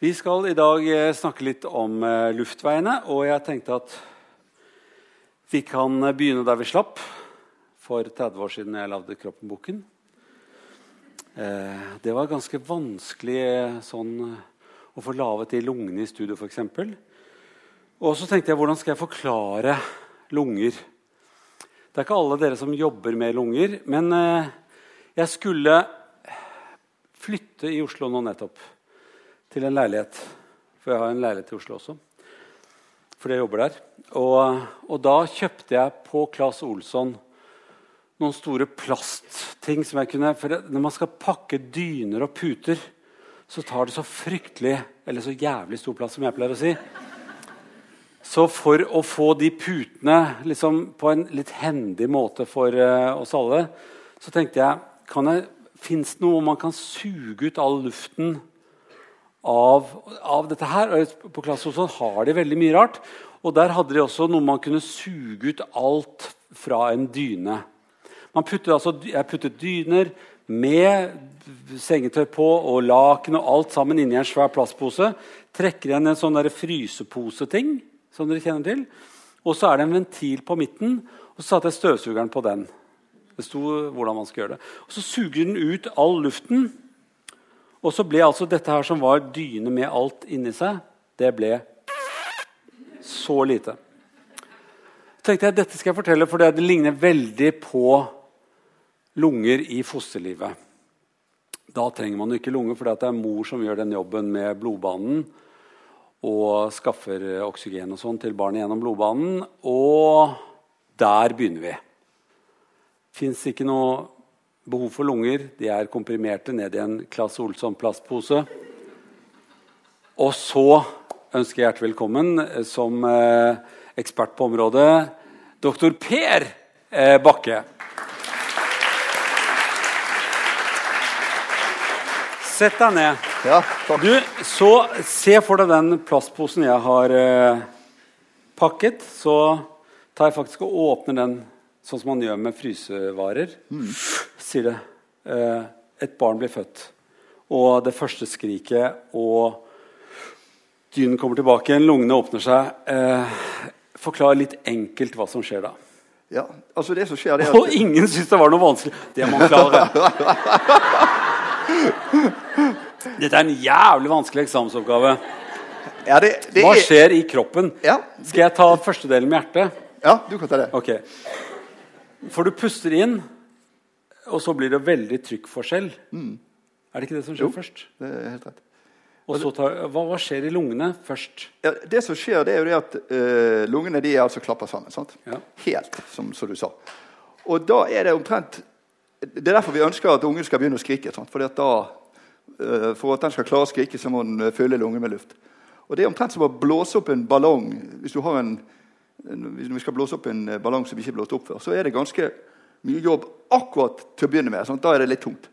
Vi skal i dag eh, snakke litt om eh, luftveiene, og jeg tenkte at vi kan eh, begynne der vi slapp for 30 år siden jeg lagde Kroppen-boken. Det var ganske vanskelig sånn, å få laget de lungene i studio, f.eks. Og så tenkte jeg hvordan skal jeg forklare lunger? Det er ikke alle dere som jobber med lunger, men jeg skulle flytte i Oslo nå nettopp til en leilighet. For jeg har en leilighet i Oslo også. Fordi jeg jobber der. Og, og da kjøpte jeg på Claes Olsson noen store plastting som jeg kunne For når man skal pakke dyner og puter, så tar det så fryktelig Eller så jævlig stor plass, som jeg pleier å si. Så for å få de putene liksom, på en litt hendig måte for uh, oss alle, så tenkte jeg jeg Fins det noe man kan suge ut all luften av, av dette her. På Klassehuset har de veldig mye rart. Og der hadde de også noe man kunne suge ut alt fra en dyne. Putter, altså, jeg puttet dyner med sengetøy på og laken og alt sammen inni en svær plastpose. Trekker igjen en sånn fryseposeting som dere kjenner til. Og så er det en ventil på midten, og så satte jeg støvsugeren på den. Det sto hvordan man skal gjøre det. Og Så suger den ut all luften og så ble altså dette her som var dyne med alt inni seg, det ble så lite. Så tenkte jeg dette skal jeg fortelle, for det ligner veldig på lunger i fosterlivet. Da trenger man ikke lunger, for det er mor som gjør den jobben med blodbanen og skaffer oksygen og sånn til barnet gjennom blodbanen. Og der begynner vi. Fins ikke noe behov for lunger. De er komprimerte ned i en Claes Olsson-plastpose. Og så ønsker jeg hjertelig velkommen eh, som eh, ekspert på området doktor Per eh, Bakke. Sett deg ned. Ja, takk. Du, så Se for deg den plastposen jeg har eh, pakket. Så tar jeg faktisk og åpner den sånn som man gjør med frysevarer. Mm sier det. Eh, et barn blir født, og det første skriket, og dynen kommer tilbake igjen, lungene åpner seg. Eh, forklar litt enkelt hva som skjer da. Ja, altså det som skjer det er at... Og ingen syns det var noe vanskelig. Det må man klare. Dette er en jævlig vanskelig eksamensoppgave. Ja, det, det Hva skjer i kroppen? Ja. Skal jeg ta første delen med hjertet? Ja, du kan ta det. Ok. For du puster inn, og så blir det veldig trykkforskjell. Mm. Er det ikke det som skjer jo, først? det er helt rett. Og så tar, hva, hva, skjer i lungene først? Ja, det som skjer, det er jo det at uh, lungene de er altså klapper sammen. Ja. Helt, som, som, du sa. Og da er det omtrent Det er derfor vi ønsker at ungen skal begynne å skrike. For, da, uh, for at den skal klare å skrike, så må den fylle lungen med luft. Og Det er omtrent som å blåse opp en ballong. Hvis, du har en, hvis vi skal blåse opp en ballong som ikke er blåst opp før, så er det ganske mye jobb akkurat til å begynne med. Sånn, da er det litt tungt.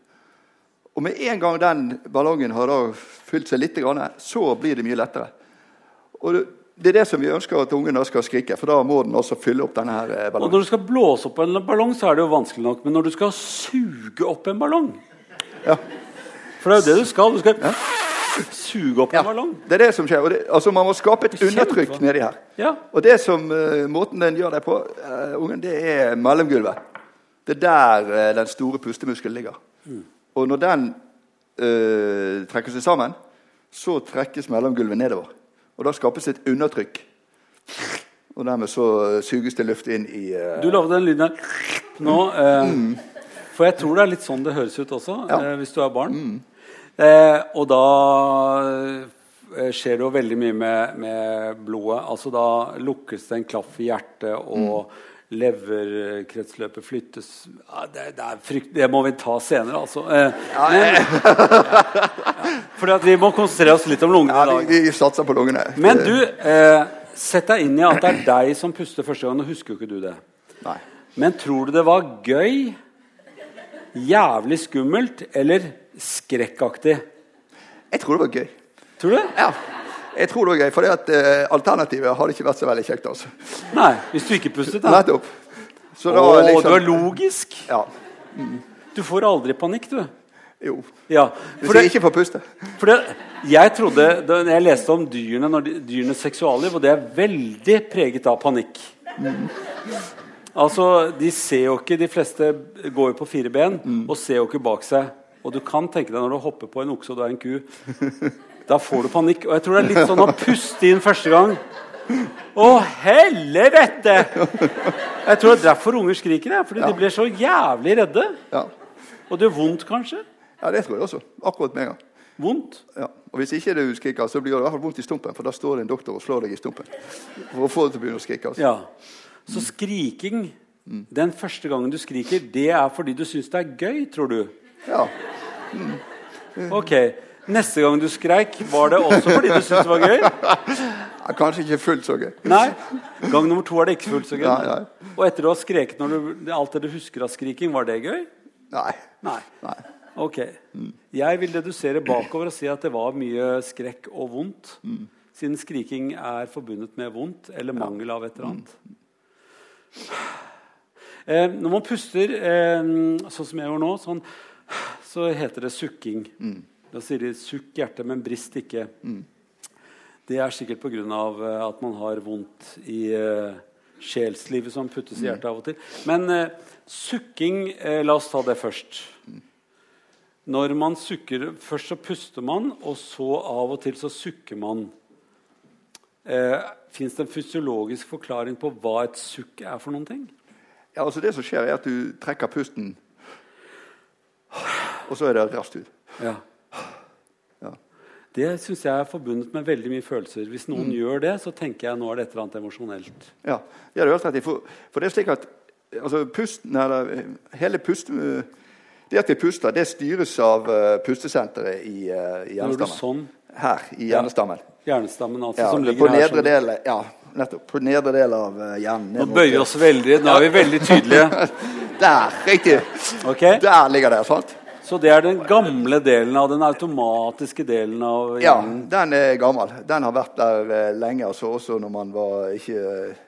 Og med en gang den ballongen har fylt seg litt, så blir det mye lettere. Og det er det som vi ønsker at ungen skal skrike, for da må den også fylle opp denne her ballongen. Og Når du skal blåse opp en ballong, så er det jo vanskelig nok. Men når du skal suge opp en ballong ja. For det er jo det du skal. Du skal ja. suge opp en ballong. Det er det som skjer. Det, altså Man må skape et undertrykk nedi her. Ja. Og det som uh, måten den gjør det på, uh, ungen, det er mellomgulvet. Det er der eh, den store pustemuskelen ligger. Mm. Og når den øh, trekker seg sammen, så trekkes mellomgulvet nedover. Og da skapes et undertrykk. Og dermed så eh, suges det luft inn i uh... Du lagde den lyden her nå. Eh, mm. For jeg tror det er litt sånn det høres ut også, ja. hvis du er barn. Mm. Eh, og da skjer det jo veldig mye med, med, blodet. Altså Da lukkes det en klaff i hjertet, og mm leverkretsløpet flyttes ja, det, det, frykt, det må vi ta senere, altså. Eh, ja, ja, at vi må konsentrere oss litt om lungene Ja. Vi, vi satser på lungene. Men du, eh, sett deg inn i at det er deg som puster første gang. Nå husker jo ikke du det. Nei. Men tror du det var gøy, jævlig skummelt eller skrekkaktig? Jeg tror det var gøy. Tror du? Ja. Jeg tror det var gøy, for uh, alternativet hadde ikke vært så veldig kjekt. altså. Nei, Hvis du ikke pustet, da. Nettopp. Så da, Åh, liksom, du er logisk. Ja. Mm. Du får aldri panikk, du. Jo. Ja, Hvis jeg ikke får puste. For det, jeg trodde, da jeg leste om dyrene, når de, dyrenes seksualliv, og det er veldig preget av panikk. Altså, De ser jo ikke, de fleste går jo på fire ben og ser jo ikke bak seg. Og du kan tenke deg når du hopper på en okse og du er en ku. Da får du panikk. Og jeg tror det er litt sånn å puste inn første gang. Å, helvete! Jeg tror det er derfor unger skriker. Jeg, Fordi Ja. de blir så jævlig redde. Ja. Og det gjør vondt, kanskje. ja, det tror jeg også. Akkurat med en gang. Vondt. Ja. Og Hvis ikke du skriker, så blir det i hvert fall vondt i stumpen. For da står det en doktor og slår deg i stumpen. For å få deg til å begynne å skrike. Altså. Ja. Så skriking den første gangen du skriker, det er fordi du syns det er gøy, tror du? Ja. Ok. Neste gang du skreik, var det også fordi du syntes det var gøy? Kanskje ikke fullt så gøy. Nei. Gang nummer to er det ikke fullt så gøy. Nei, nei. Og etter du har skreket når du, alt det du husker av skriking, var det gøy? Nei. Nei. Nei. Ok. Jeg vil redusere bakover og si at det var mye skrekk og vondt. Siden skriking er forbundet med vondt eller mangel av et eller annet. Eh, når man puster eh, sånn som jeg gjør nå, sånn, så heter det sukking. Da sier de 'sukk hjertet, men brist ikke'. Det er sikkert pga. Uh, at man har vondt i uh, sjelslivet som puttes i hjertet av og til. Men uh, sukking uh, La oss ta det først. Når man sukker Først så puster man, og så av og til så sukker man. Eh, Fins det en fysiologisk forklaring på hva et sukk er for noen ting? Ja, altså Det som skjer, er at du trekker pusten, og så er det raskt ut. Ja. Det syns jeg er forbundet med veldig mye følelser. Hvis noen gjør det, så tenker jeg nå er det et eller annet emosjonelt. Ja, det har du helt rett i. For, for det er slik at altså, pusten, eller, eh, hele pust, eh, Det at vi puster, det styres av uh, pustesenteret i, uh, i hjernestammen. sånn? Her i hjernestammen. Hjernestammen, altså, Ja, som på nedre her sånn. del, ja, nettopp. På nedre del av uh, hjernen. Nå bøyer vi oss veldig. Nå er vi veldig tydelige. Der! Riktig. Okay. Der ligger det. sant? Så det er den gamle delen av den automatiske delen av Ja, den er gammel. Den har vært der eh, lenge, altså også når man var ikke eh,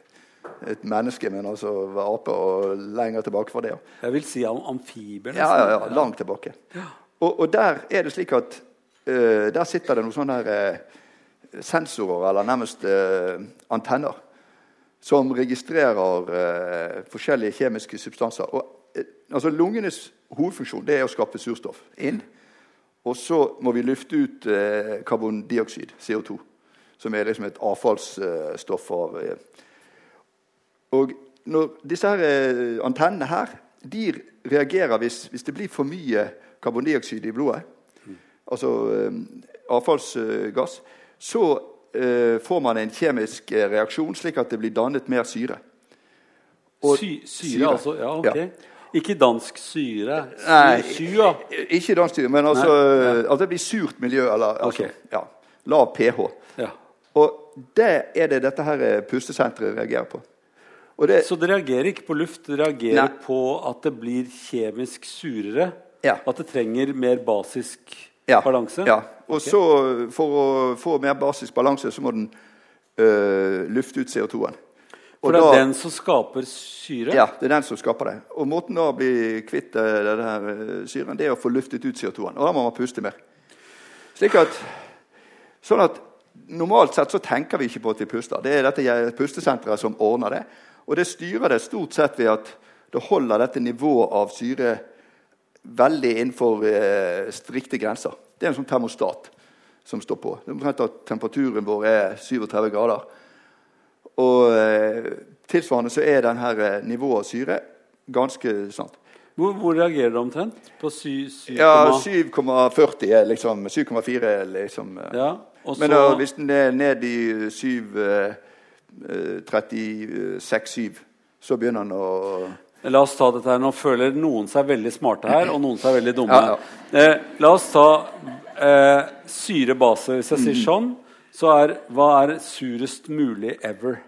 et menneske, men altså var ape, og lenger tilbake fra det. Jeg vil si am- amfiber. Ja, ja, ja, langt tilbake. Og, og der er det slik at uh, der sitter det noen sånne her, uh, sensorer, eller nærmest uh, antenner, som registrerer forskjellige kjemiske substanser. Og, altså Lungenes hovedfunksjon det er å skape surstoff inn. Og så må vi lufte ut eh, karbondioksid, CO2, som er liksom et avfallsstoff av eh, og når disse her eh, antennene her de reagerer hvis, hvis det blir for mye karbondioksid i blodet, altså eh, avfallsgass, så eh, får man en kjemisk eh, reaksjon slik at det blir dannet mer syre. Og- Sy syre, syre. altså? Ja, ok. Ja. Ikke dansk syre. Sy Nei, Syra. Ikke dansk syre, men altså, Nei, altså det blir surt miljø. Eller, altså, okay. ja, lav pH. Ja. Og det er det dette her eh, pustesenteret reagerer på. Det, Så det reagerer ikke på luft, det reagerer Nei. på at det blir kjemisk surere? Ja. At det trenger mer basisk ja, balanse? Ja. Og okay. så, for å få mer basisk balanse, så må den øh, lufte ut CO2-en. For det er den som skaper syre? Ja, det er den som skaper det. Og måten da å bli kvitt øh, denne øh, syren, det er å få luftet ut CO2-en. Og da må man puste mer. Slik at, sånn at Normalt sett så tenker vi ikke på at vi puster. Det er dette pustesenteret som ordner det. Og det styrer det stort sett ved at det holder dette nivået av syre veldig innenfor eh, strikte grenser. Det er en sånn termostat som står på. Det er omtrent at Temperaturen vår er 37 grader. Og eh, tilsvarende så er denne eh, nivået av syre ganske sant. Hvor, hvor reagerer det omtrent? På sy, sy, Ja, komma- 7,40 er liksom 7,4 er liksom eh, ja. Og så Men da, hvis den er ned i 7 eh, eh, 36-7, så begynner den å La oss ta dette her. Nå føler noen seg veldig smarte her, og noen seg veldig dumme. Ja, Eh, la oss ta eh, syrebase. Hvis jeg sier Mm. sånn, så er hva er surest mulig ever?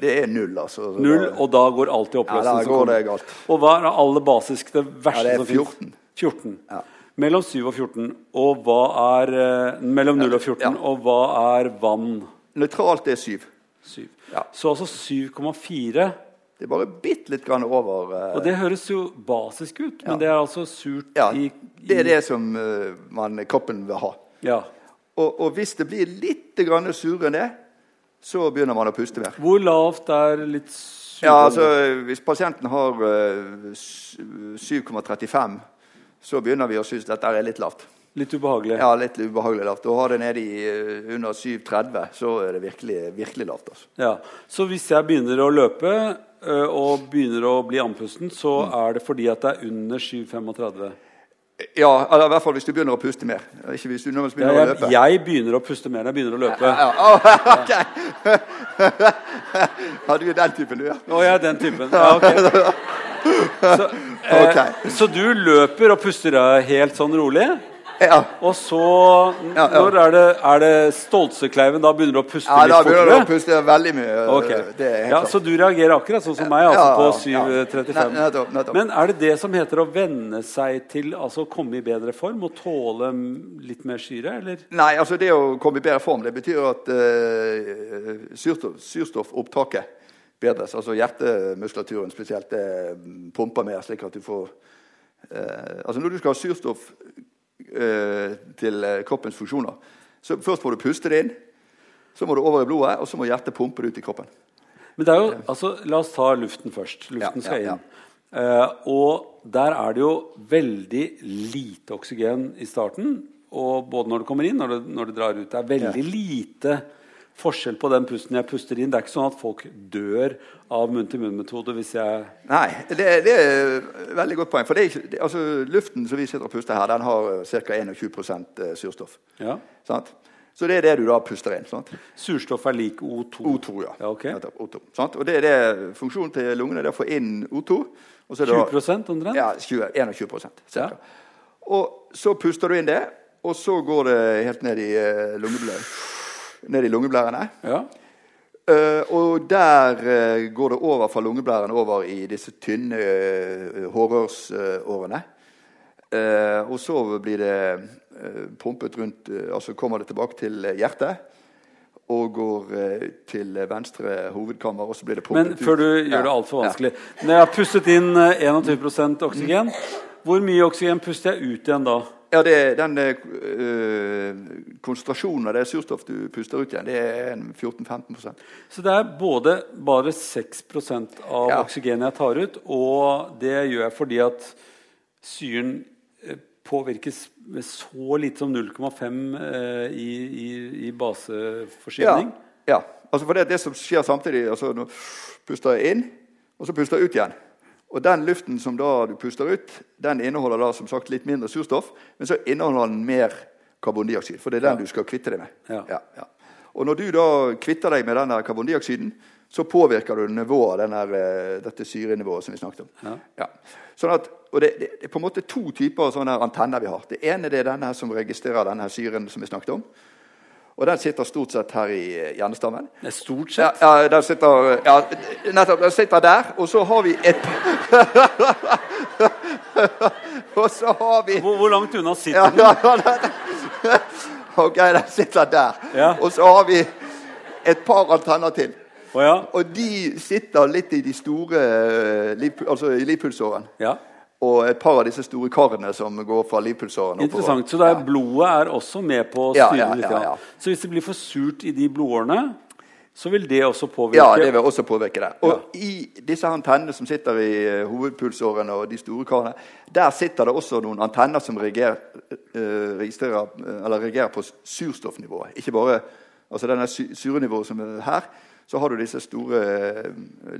Det er null, altså. Null, og da går alt i Ja, oppløsning. da går det galt. Og hva er det aller basisk, det verste Ja, det er 14. 14. Ja. Mellom 7 og 14. Og hva er eh, Mellom 0 og 14. Ja. Og hva er vann? Nøytralt er 7. 7. Ja. Så altså 7,4 Det er bare bitte litt grann over uh, Og det høres jo basisk ut, men ja. det er altså surt ja, i, i, Det er det som uh, man, kroppen vil ha. Ja. Og, og, hvis det blir litt grann surere enn det, så begynner man å puste mer. Hvor lavt er litt surere? Ja, altså, Hvis pasienten har uh, 7,35, så begynner vi å synes dette er litt lavt. Litt ubehagelig? Ja, litt ubehagelig lavt. Å ha det nede i uh, under 7,30, så er det virkelig, virkelig lavt. Altså. Ja, Så hvis jeg begynner å løpe uh, og begynner å bli andpusten, så mm. er det fordi at det er under 7,35? Ja, eller i hvert fall hvis du begynner å puste mer. Ikke hvis du begynner ja, jeg, å løpe. Jeg begynner å puste mer når jeg begynner å løpe. Ja, ja. Oh, okay. ja, du er den typen, du, ja. Å, jeg er den typen. Ja, ok. Så, eh, okay. så du løper og puster helt sånn rolig? Ja. Og så ja, ja. Når er det, er det Stoltsekleiven? Da begynner du å puste litt fortere? Ja, da begynner du å puste veldig mye. Okay. ja, så du reagerer akkurat sånn som meg, altså på 7.35. Nettopp, nettopp. Men er det det som heter å venne seg til altså komme i bedre form og tåle litt mer syre, eller? Nei, altså det å komme i bedre form, det betyr at uh, syrstoff, syrstoffopptaket bedres. Altså hjertemuskulaturen spesielt det pumper mer, slik at du får uh, Altså når du skal ha surstoff Eh, til eh, kroppens funksjoner. Så Først må du puste det inn, så må du over i blodet, og så må hjertet pumpe det ut i kroppen. Men det er jo, altså, La oss ta luften først. Luften skal inn. Uh, og der er det jo veldig lite oksygen i starten. Og både når det kommer inn og når når det drar ut. Det er veldig lite forskjell på den pusten jeg puster inn. Det er ikke sånn at folk dør av munn-til-munn-metode hvis jeg Nei, det, det, er et veldig godt poeng. For det er det, altså, luften som vi sitter og puster her, den har ca. 21 surstoff. Ja. Sant? Så det er det du da puster inn. Sant? Surstoff er lik O2? O2, ja. ja okay. O2, og det er det funksjonen til lungene. det er å få inn O2. Og så 20% omtrent? Ja, 20, 21 ca. Ja. Og så puster du inn det, og så går det helt ned i uh, lungeblødet ned i lungeblærene. Ja. Uh, og der uh, går det over fra lungeblærene over i disse tynne uh, hårrørsårene. og så blir det pumpet rundt Altså kommer det tilbake til hjertet. Og går til venstre hovedkammer, og så blir det pumpet Men før du ut. gjør det altfor vanskelig ja. Når jeg har pustet inn 21% oksygen, hvor mye oksygen puster jeg ut igjen da? Ja, det, Den øh, konsentrasjonen av det surstoff du puster ut igjen, det er 14-15 Så det er både bare 6% av ja. oksygenet jeg tar ut, og det gjør jeg fordi at syren eh, påvirkes med så lite som 0,5 eh, i, i, i, baseforsyning? Ja. ja. Altså for det, det som skjer samtidig altså Nå puster jeg inn, og så puster jeg ut igjen. Og Den luften som da du puster ut, den inneholder da som sagt litt mindre surstoff, men så inneholder den mer karbondioksid. For det er den ja. du skal kvitte deg med. Ja. Ja, og Når du da kvitter deg med denne karbondioksiden, så påvirker du nivået, denne, eh, dette syrenivået som vi snakket om. Sånn at, og det, det, er på en måte to typer sånne antenner vi har. Det ene det er denne som registrerer denne syren som vi snakket om. Og den sitter stort sett her i eh, hjernestammen. Stort sett? Ja, ja, den sitter ja, nettopp, den sitter der. Og så har vi et Og så har vi Hvor, hvor langt unna sitter den? Ja, ok, den sitter der. Ja. Og så har vi et par antenner til. Oh, ja. Og de sitter litt i de store eh, altså i livpulsåren. Ja og et par av disse store karene som går fra livpulsårene. Interessant. Så er, blodet er også med på å styre ja, ja, ja, litt? Så hvis det blir for surt i de blodårene, så vil det også påvirke Ja, det vil også påvirke det. Og i disse antennene som sitter i uh, hovedpulsårene og de store karene, der sitter det også noen antenner som reagerer, uh, reagerer på surstoffnivået. Ikke bare altså denne surenivået som er her. Så har du disse store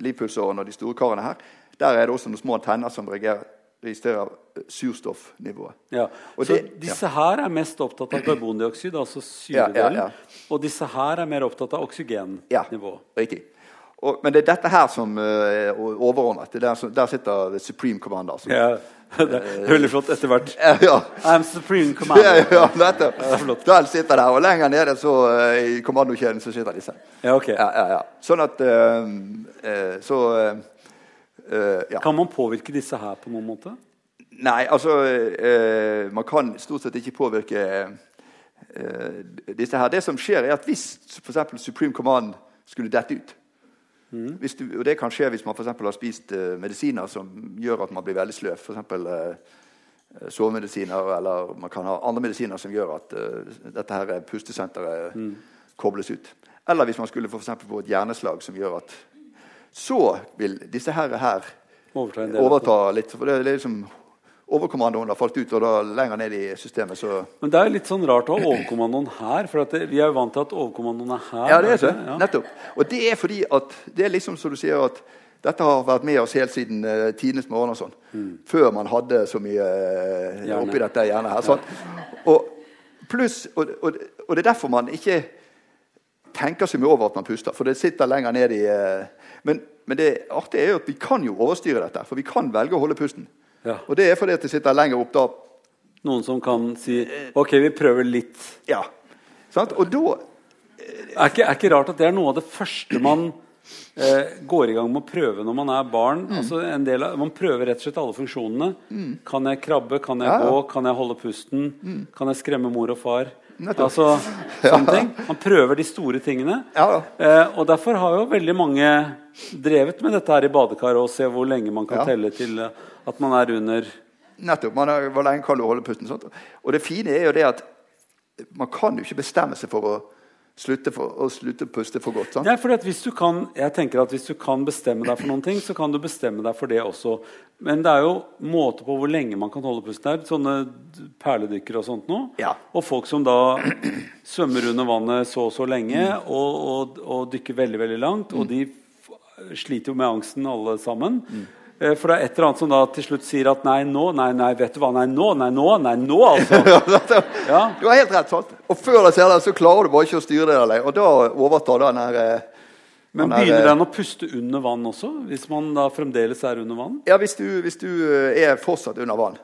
livpulsårene og de store karene her. Der er det også noen små antenner som reagerer registrerer surstoffnivået. Ja. så det, disse her er mest opptatt av karbondioksid, altså syredelen. Ja, ja, og disse her er mer opptatt av oksygennivå. Ja, riktig. Og, men det er dette her som uh, er overordnet. Der, der, sitter supreme commander. Som, ja, det er veldig flott etter hvert. Ja. I'm supreme commander. Ja, ja, dette. Den sitter der, og lenger nede så, uh, i kommandokjeden så sitter disse. Ja, ok. Ja, ja, ja. Sånn at uh, Så Uh, ja. Kan man påvirke disse her på noen måte? Nei, altså uh, Man kan stort sett ikke påvirke uh, disse her. Det som skjer, er at hvis f.eks. Supreme Command skulle dette ut, Mm. Du, og Det kan skje hvis man for har spist medisiner som gjør at man blir veldig sløv. F.eks. Uh, sovemedisiner, eller man kan ha andre medisiner som gjør at dette her pustesenteret mm. kobles ut. Eller hvis man skulle for få et hjerneslag som gjør at Så vil disse her, her overta litt. For det er liksom overkommandoen har falt ut, og da lenger ned i systemet, så Men det er litt sånn rart å ha overkommandoen her, for det, vi er jo vant til at overkommandoen er her. Ja, det er det. Ja. Nettopp. Og det er fordi at det er liksom som du sier at dette har vært med oss helt siden uh, tidenes morgen og sånn. Mm. Før man hadde så mye uh, oppi dette hjernet her. Sånn. Og, pluss, og, og, og, det er derfor man ikke tenker så mye over at man puster, for det sitter lenger ned i uh, men, men, det artige er jo at vi kan jo overstyre dette, for vi kan velge å holde pusten. Ja. Og det er fordi at det sitter lenger opp da. Noen som kan si OK, vi prøver litt. Ja. Sant? Og da er ikke, er ikke rart at det er noe av det første man eh, går i gang med å prøve når man er barn. Mm. Altså av, man prøver rett og slett alle funksjonene. Mm. Kan jeg krabbe? Kan jeg ja. gå? Kan jeg holde pusten? Mm. Kan jeg skremme mor og far? Altså, sånne ting. Man prøver de store tingene. Ja. Eh, og Derfor har jo veldig mange drevet med dette her i badekaret og se hvor lenge man kan telle til eh, at man er under Nettopp. Man er, hvor lenge kan du holde pusten? Sånt. Og det fine er jo det at man kan jo ikke bestemme seg for å slutte, for, å slutte å puste for godt. Sant? Ja, for hvis du kan, jeg tenker at hvis du kan bestemme deg for noen ting, så kan du bestemme deg for det også. Men det er jo måte på hvor lenge man kan holde pusten. Det er sånne perledykkere og sånt nå. Ja. Og folk som da svømmer under vannet så og så lenge mm. og, og, og, dykker veldig, veldig langt. Mm. Og de sliter jo med angsten alle sammen. Mm. Eh, for det er et eller annet som da til slutt sier at nei, nå, nei, nei, vet du hva, nei, nå, nei, nå, nei, nå, altså. ja. Du har helt rett. sant? Og før du ser det, så klarer du bare ikke å styre det lenger. Og da overtar den her eh, men begynner den å puste under vann også? Hvis man da fremdeles er under vann? Ja, hvis du, hvis du eh, er fortsatt under vann.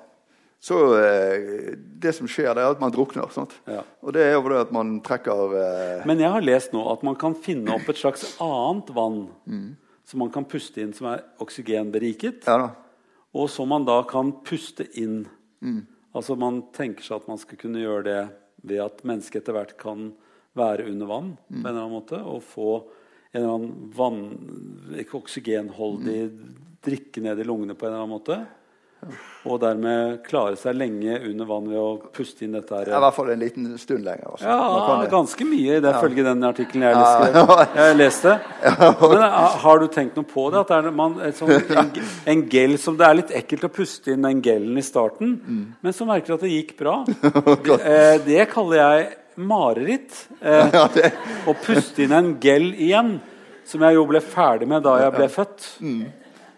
Så Det som skjer, det er at man drukner. Ja. Og det er jo fordi at man trekker Men jeg har lest nå at man kan finne opp et slags annet vann. Mm som man kan puste inn, som er oksygenberiket. Ja, og som man da kan puste inn. Mm. Altså Man tenker seg at man skal kunne gjøre det ved at mennesket etter hvert kan være under vann mm. på en eller annen måte, og få en eller annen vann, ikke oksygenholdig mm. drikke ned i lungene på en eller annen måte. Og dermed klare seg lenge under vann ved å puste inn dette her. I hvert fall en liten stund lenger. Også. Ja, ganske mye, det følge den artikkelen jeg, ja. jeg, leste. Men eh, har du tenkt noe på det? At det er man, sånn, en, en, gel som Det er litt ekkelt å puste inn den gelen i starten, mm. men så merker du at det gikk bra. Det, eh, det kaller jeg mareritt. Eh, å puste inn en gel igjen, som jeg jo ble ferdig med da jeg ble født. Mm.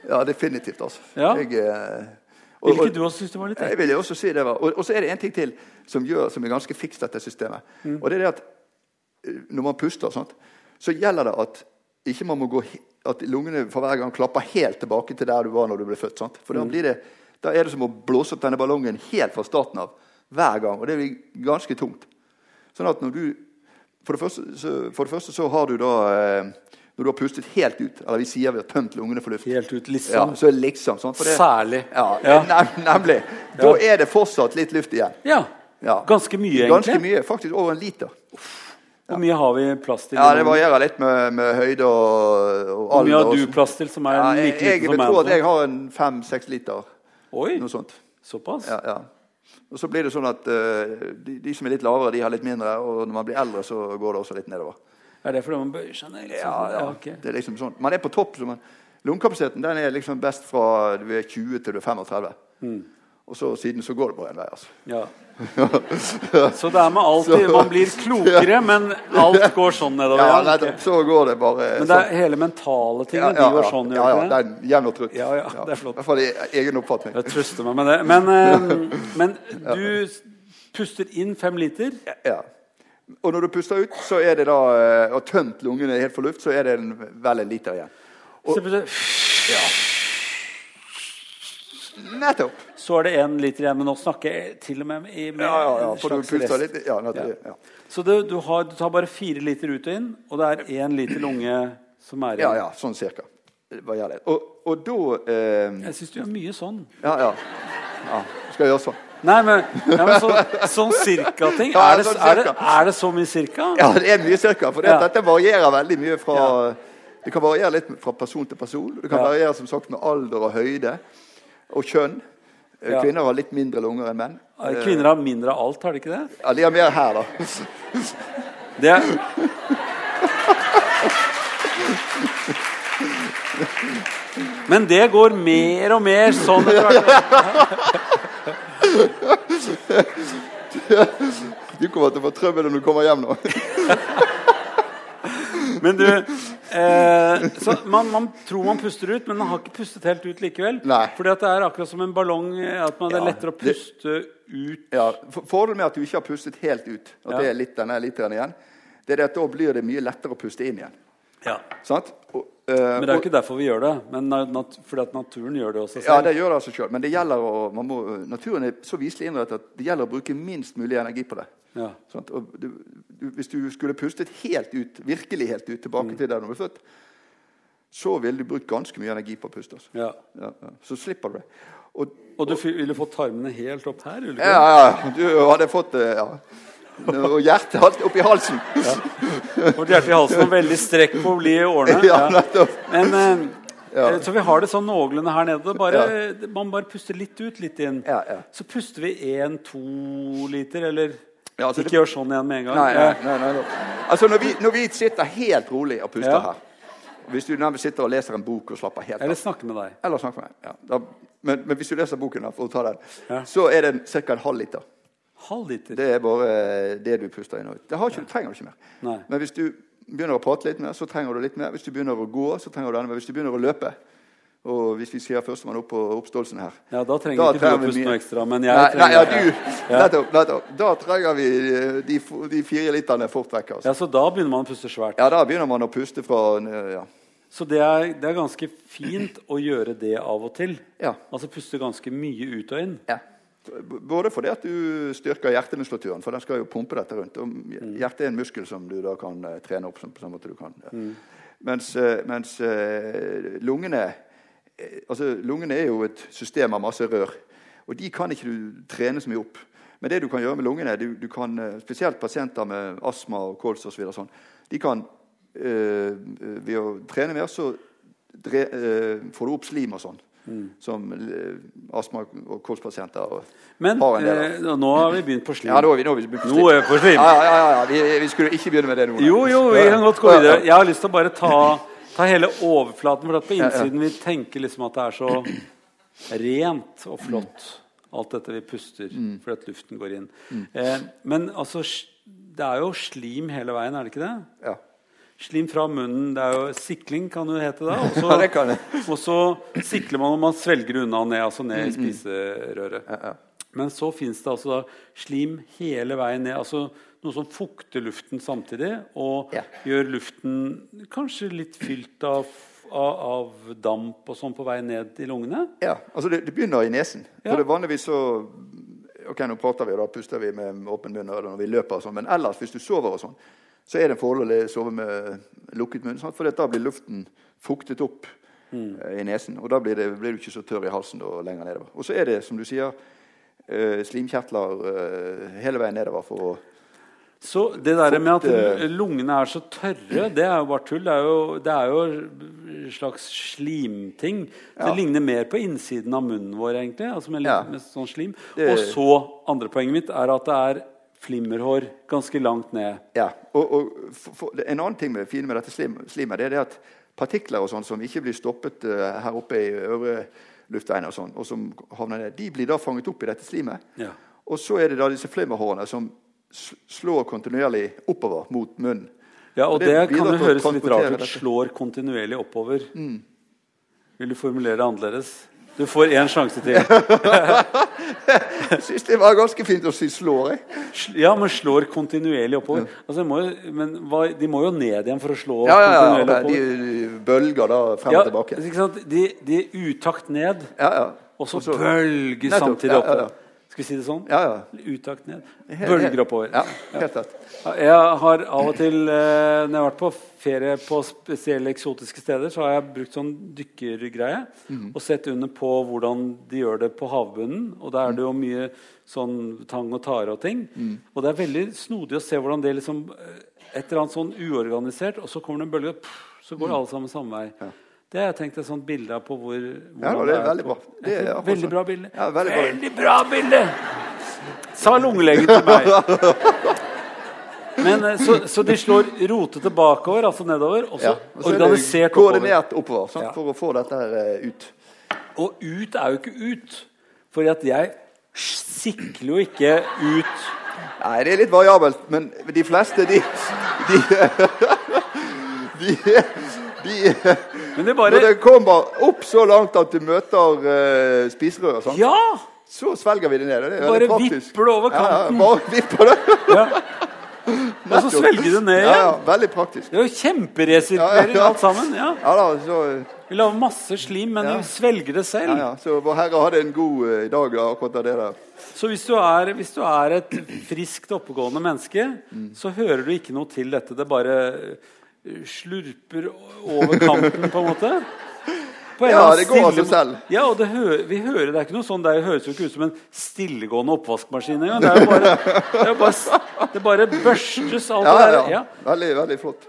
Ja, definitivt. altså. Ja. Jeg... Eh, vil ikke du også det var litt? Jeg vil også si det var. Og, og, så er det en ting til som, gjør, som er ganske fiks, dette systemet. Mm. Og det er det at eh, når man puster, sånt, så gjelder det at ikke man må gå, at lungene for hver gang klapper helt tilbake til der du var når du ble født. Sant? For da, blir det, da, er det som å blåse opp denne ballongen helt fra starten av. Hver gang. Og det blir ganske tungt. Sånn at når du For det første så, for det første så har du da eh, når du har pustet helt ut, eller vi sier vi har tømt lungene for luft Helt ut, liksom. Ja, så liksom sånn, det, Særlig. Ja, ja. Nemlig. Da er det fortsatt litt luft igjen. Ja. ja. Ganske mye, egentlig. Ganske mye, Faktisk over en liter. Hvor mye har vi plass til? Ja, Det varierer litt med, med høyde og, og Hvor mye har du plass til? som er like jeg, meg? jeg tror at jeg har en fem-seks liter. Oi, noe sånt. Såpass? Ja, ja. Og så blir det sånn at uh, de, de, som er litt lavere, de har litt mindre. Og når man blir eldre, så går det også litt nedover. Er det fordi man bøyer seg ned? Liksom? Ja, ja. Okay. det er liksom sånn. Man er på topp. Man, lungekapasiteten den er liksom best fra du er 20 til du er 35. Mm. Og så siden så går det bare en vei. altså. Ja. så det er med alltid Man blir klokere, ja. men alt går sånn nedover. Ja, nei, så går det bare Men det er sånn. hele mentale tingene ja, de går sånn? Ja, ja, det er jevn og trutt. Ja, ja, det er flott. I hvert fall egen oppfatning. Jeg trøster meg med det. Men, eh, men du puster inn fem liter. Ja. Og når du puster ut, så er det da, eh, og tømt lungene helt for luft, så er det en, vel en liter igjen. Og, ja. Nettopp. Så er det én liter igjen. Men nå snakker jeg til og med i med ja, ja, ja, for du puster litt. Ja, nettopp, ja. Så det, du, har, du, tar bare fire liter ut og inn, og det er én liter lunge som er igjen? Ja, ja, sånn cirka. Og, og da eh, Jeg syns du gjør mye sånn. Ja, ja. ja. Skal jeg gjøre sånn? Nei, men, ja, men så, sånn cirka-ting. Er, er, er, er, det så mye cirka? Ja, det er mye cirka. For det, dette varierer veldig mye fra, Det kan variere litt fra person til person. Det kan Ja. variere som sagt med alder og høyde og kjønn. Eh, Ja. Kvinner har litt mindre lunger enn menn. Kvinner har mindre av alt, har de ikke det? Ja, De har mer her, da. det er... Men det går mer og mer sånn etter hvert. Du kommer til å få trøbbel når du kommer hjem nå. Men du eh, så man, man tror man puster ut, men man har ikke pustet helt ut likevel. Nei. Fordi at det er akkurat som en ballong. eh, At man, det er lettere å det- puste ut. Ja, Fordelen med at du ikke har pustet helt ut, og Ja. det er litt, denne igjen, det er at da blir det mye lettere å puste inn igjen. Ja. Sant? Og, Men det er jo ikke derfor vi gjør det. Men nat fordi at naturen gjør det også selv. Ja, det gjør det av seg sjøl. Men det gjelder å, må, naturen er så viselig innrettet at det gjelder å bruke minst mulig energi på det. Ja. Sånn, du, du, hvis du skulle pustet helt ut, virkelig helt ut, tilbake Mm. til der du ble født, så ville du brukt ganske mye energi på å puste. Altså. Ja. Ja. Så slipper du det. Og, Og du ville fått tarmene helt opp her? ja, ja, du hadde fått det, ja. Og hjertet alt oppi halsen. Vårt hjerte i halsen og veldig strekk på å bli i årene. Ja, Ja. Men, eh, Ja. Så vi har det sånn noenlunde her nede. Bare, Man bare puster litt ut, litt inn. Ja, ja. Så puster vi én-to liter, eller Ja, altså Ikke det- gjør sånn igjen med en gang. Nei, nei, nei, nei. Altså når vi, når vi sitter helt rolig og puster Ja. her Hvis du nærmest sitter og leser en bok og slapper helt Eller snakker med deg. Eller snakker med. Ja. Da, men, men hvis du leser boken, da, for å ta den, Ja. så er det ca. en halv liter. Halv liter. Det er bare det du puster inn og ut. Det har ikke, trenger du ikke mer. Nei. Men hvis du begynner å prate litt mer, så trenger du litt mer. Hvis du begynner å gå, så trenger du enda mer. Hvis du begynner å løpe, og hvis vi sier førstemann opp på oppståelsen her Ja, Da trenger Da ikke du å puste noe ekstra. Men jeg Nei, nei, ja, trenger du, Ja. nettopp, nettopp. Da trenger vi eh, de, de fire literne fort vekk. Altså. Ja, Så da begynner man å puste svært. Ja, da begynner man å puste fra eh, ja. Så det er, det er ganske fint å gjøre det av og til. Ja. Altså puste ganske mye ut og inn. ja. Både fordi at du styrker hjertemuskulaturen, for den skal jo pumpe dette rundt. Og hjertet er en muskel som du da kan eh, trene opp. Som, på samme måte du kan. Ja. Mens, eh, mens eh, lungene altså Lungene er jo et system av masse rør. Og de kan ikke du trene så mye opp. Men det du kan gjøre med lungene, du, du kan, spesielt pasienter med astma og kols osv., sånn, de kan øh, ved å trene mer, så dre, øh, får du opp slim og sånn. Som eh, astma- og kolspasienter Men har en del av. eh, nå har vi begynt på slim. Ja, nå er vi, nå har vi begynt på Nå er vi på slim. Ja, ja, ja, ja. Vi, vi skulle ikke begynne med det nå. Jo, jo, vi kan godt gå videre. Jeg har lyst til å bare ta, ta hele overflaten. For at på innsiden vi tenker liksom at det er så rent og flott, alt dette vi puster, Mm. fordi at luften går inn. Eh, men altså, det er jo slim hele veien, er det ikke det? Ja. Slim fra munnen. Det er jo sikling, kan jo hete da. Også, Ja, det kan det. og så sikler man når man svelger unna ned, altså ned i spiserøret. Ja, ja. Men så fins det altså da slim hele veien ned. altså Noe som fukter luften samtidig, og gjør luften kanskje litt fylt av, av, av damp og sånn på vei ned i lungene. Ja, altså det, det begynner i nesen. Ja. For det vanligvis så Ok, nå prater vi, og da puster vi med åpen munn når vi løper og sånn, men ellers, hvis du sover og sånn, så er det en fordel å sove med lukket munn, sant? for da blir luften fuktet opp mm. i nesen, og da blir, det, blir du ikke så tørr i halsen og lenger nedover. Og så er det, som du sier, eh, slimkjertler eh, hele veien nedover for å Så det der med at lungene er så tørre, det er jo bare tull. Det er jo, det er jo en slags slimting. Det Ja. Ligner mer på innsiden av munnen vår, egentlig. Altså med, Ja. med sånn slim. Det- Og så, andre poenget mitt er at det er flimmerhår ganske langt ned. Ja, og, og for, for, En annen ting med, fine med dette slim, slimet det er det at partikler og sånn som ikke blir stoppet uh, her oppe i øvre luftveiene, og sånn, og som havner ned, de blir da fanget opp i dette slimet. Ja. Og så er det da disse flimmerhårene som slår kontinuerlig oppover mot munnen. Ja, og Og det, det kan jo høres litt rart ut. Slår kontinuerlig oppover. Vil du formulere det annerledes? Du får én sjanse til. Jeg syns det var ganske fint å si 'slår'. Jeg. Ja, men slår kontinuerlig oppover. Altså, må jo, men hva, de må jo ned igjen for å slå Ja, ja, ja, kontinuerlig oppover. de, bølger da frem Ja, og tilbake. ikke sant? De, de utakt ned, Ja, ja. og så bølger samtidig oppover. Skal vi si det sånn? Ja, ja. Utakt ned. Bølger oppover. Ja, helt rett. Ja, Jeg har av og til, eh, når jeg har vært på ferie på spesielle eksotiske steder, så har jeg brukt sånn dykkergreie mm. og sett under på hvordan de gjør det på havbunnen. Og da er det jo mye sånn tang og tare og ting. Mm. Og det er veldig snodig å se hvordan det liksom eh, Et eller annet sånn uorganisert, og så kommer det en bølge, pff, så går alle sammen samme vei. Ja. Det har jeg tenkt et sånt bilde av på hvor Ja, det er veldig bra. Det er ja, veldig sånn. bra bilde. Ja, veldig bra. Veldig bra bilde! Sa lungelegen til meg. Men, eh, så, så de slår rotete bakover, altså nedover, og så Ja. Så er organisert oppover. koordinert oppover? Ja. for å få dette her eh, ut. Og ut er jo ikke ut. Fordi at jeg sikler jo ikke ut Nei, det er litt variabelt, men de fleste, de De, de, de, Men det Når det kommer opp så langt at du møter uh, spiserøret, sant? Ja! så svelger vi det ned. Det Bare vipper det over kanten. Ja, bare vipper det. ja. Og så svelger det ned Ja, ja, veldig praktisk. Det er jo kjemperesirkulering Ja, ja, ja. alt sammen. da, så, Vi lager masse slim, men vi svelger det selv. ja, ja. så Vår Herre hadde en god uh, dag da, akkurat av det der. Så hvis du, er, hvis du er et friskt, oppegående menneske, Mm. så hører du ikke noe til dette. Det bare eh, slurper over kanten, på en måte. På en Ja, det går av seg selv. Ja, og det, hø vi hører, det er ikke noe sånn, det høres jo ikke ut som en stillegående oppvaskmaskin engang. Det bare, det, bare, det bare børstes alt Ja, det der. ja. Ja. Veldig, veldig flott.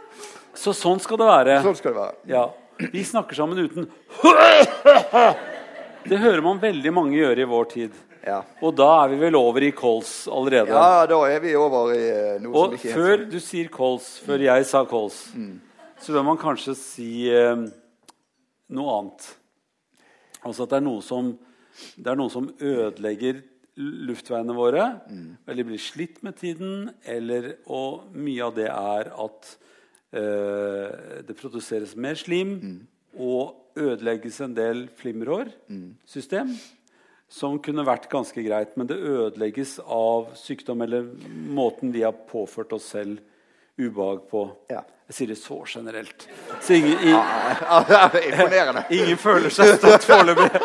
Så sånn skal det være. Sånn skal det være. Ja. Vi snakker sammen uten Det hører man veldig mange gjøre i vår tid. Ja. Og da er vi vel over i kols allerede. ja, da er vi over i eh, noe Og som ikke Og før sånn. du sier kols, før jeg sa kols, så bør man kanskje si eh, noe annet. Altså at det er noe som, det er noe som ødelegger luftveiene våre, eller blir slitt med tiden, eller, og mye av det er at eh, det produseres mer slim, og ødelegges en del flimmerhårsystem som kunne vært ganske greit, men det ødelegges av sykdom eller måten vi har påført oss selv ubehag på. Ja. Jeg sier det så generelt. Så ingen, i, Imponerende. ingen føler seg støtt foreløpig.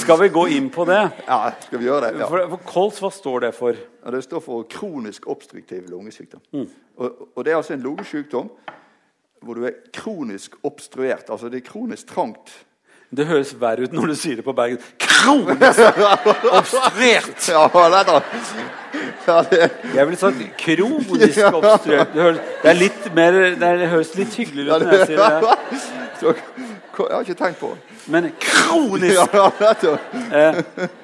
Skal vi gå inn på det? Ja, skal vi gjøre det? Ja. For, for kols, hva står det for? Ja, det står for kronisk obstruktiv lungesykdom. Mm. Og, og det er altså en lungesykdom hvor du er kronisk obstruert. Altså det er kronisk trangt. Det høres verre ut når du sier det på Bergen. Kronisk obstruert! Jeg ville sagt kronisk obstruert. Det høres, det er litt mer, det, høres litt hyggeligere ut når jeg sier det. jeg har ikke tenkt på det. Men kronisk Ja, nettopp.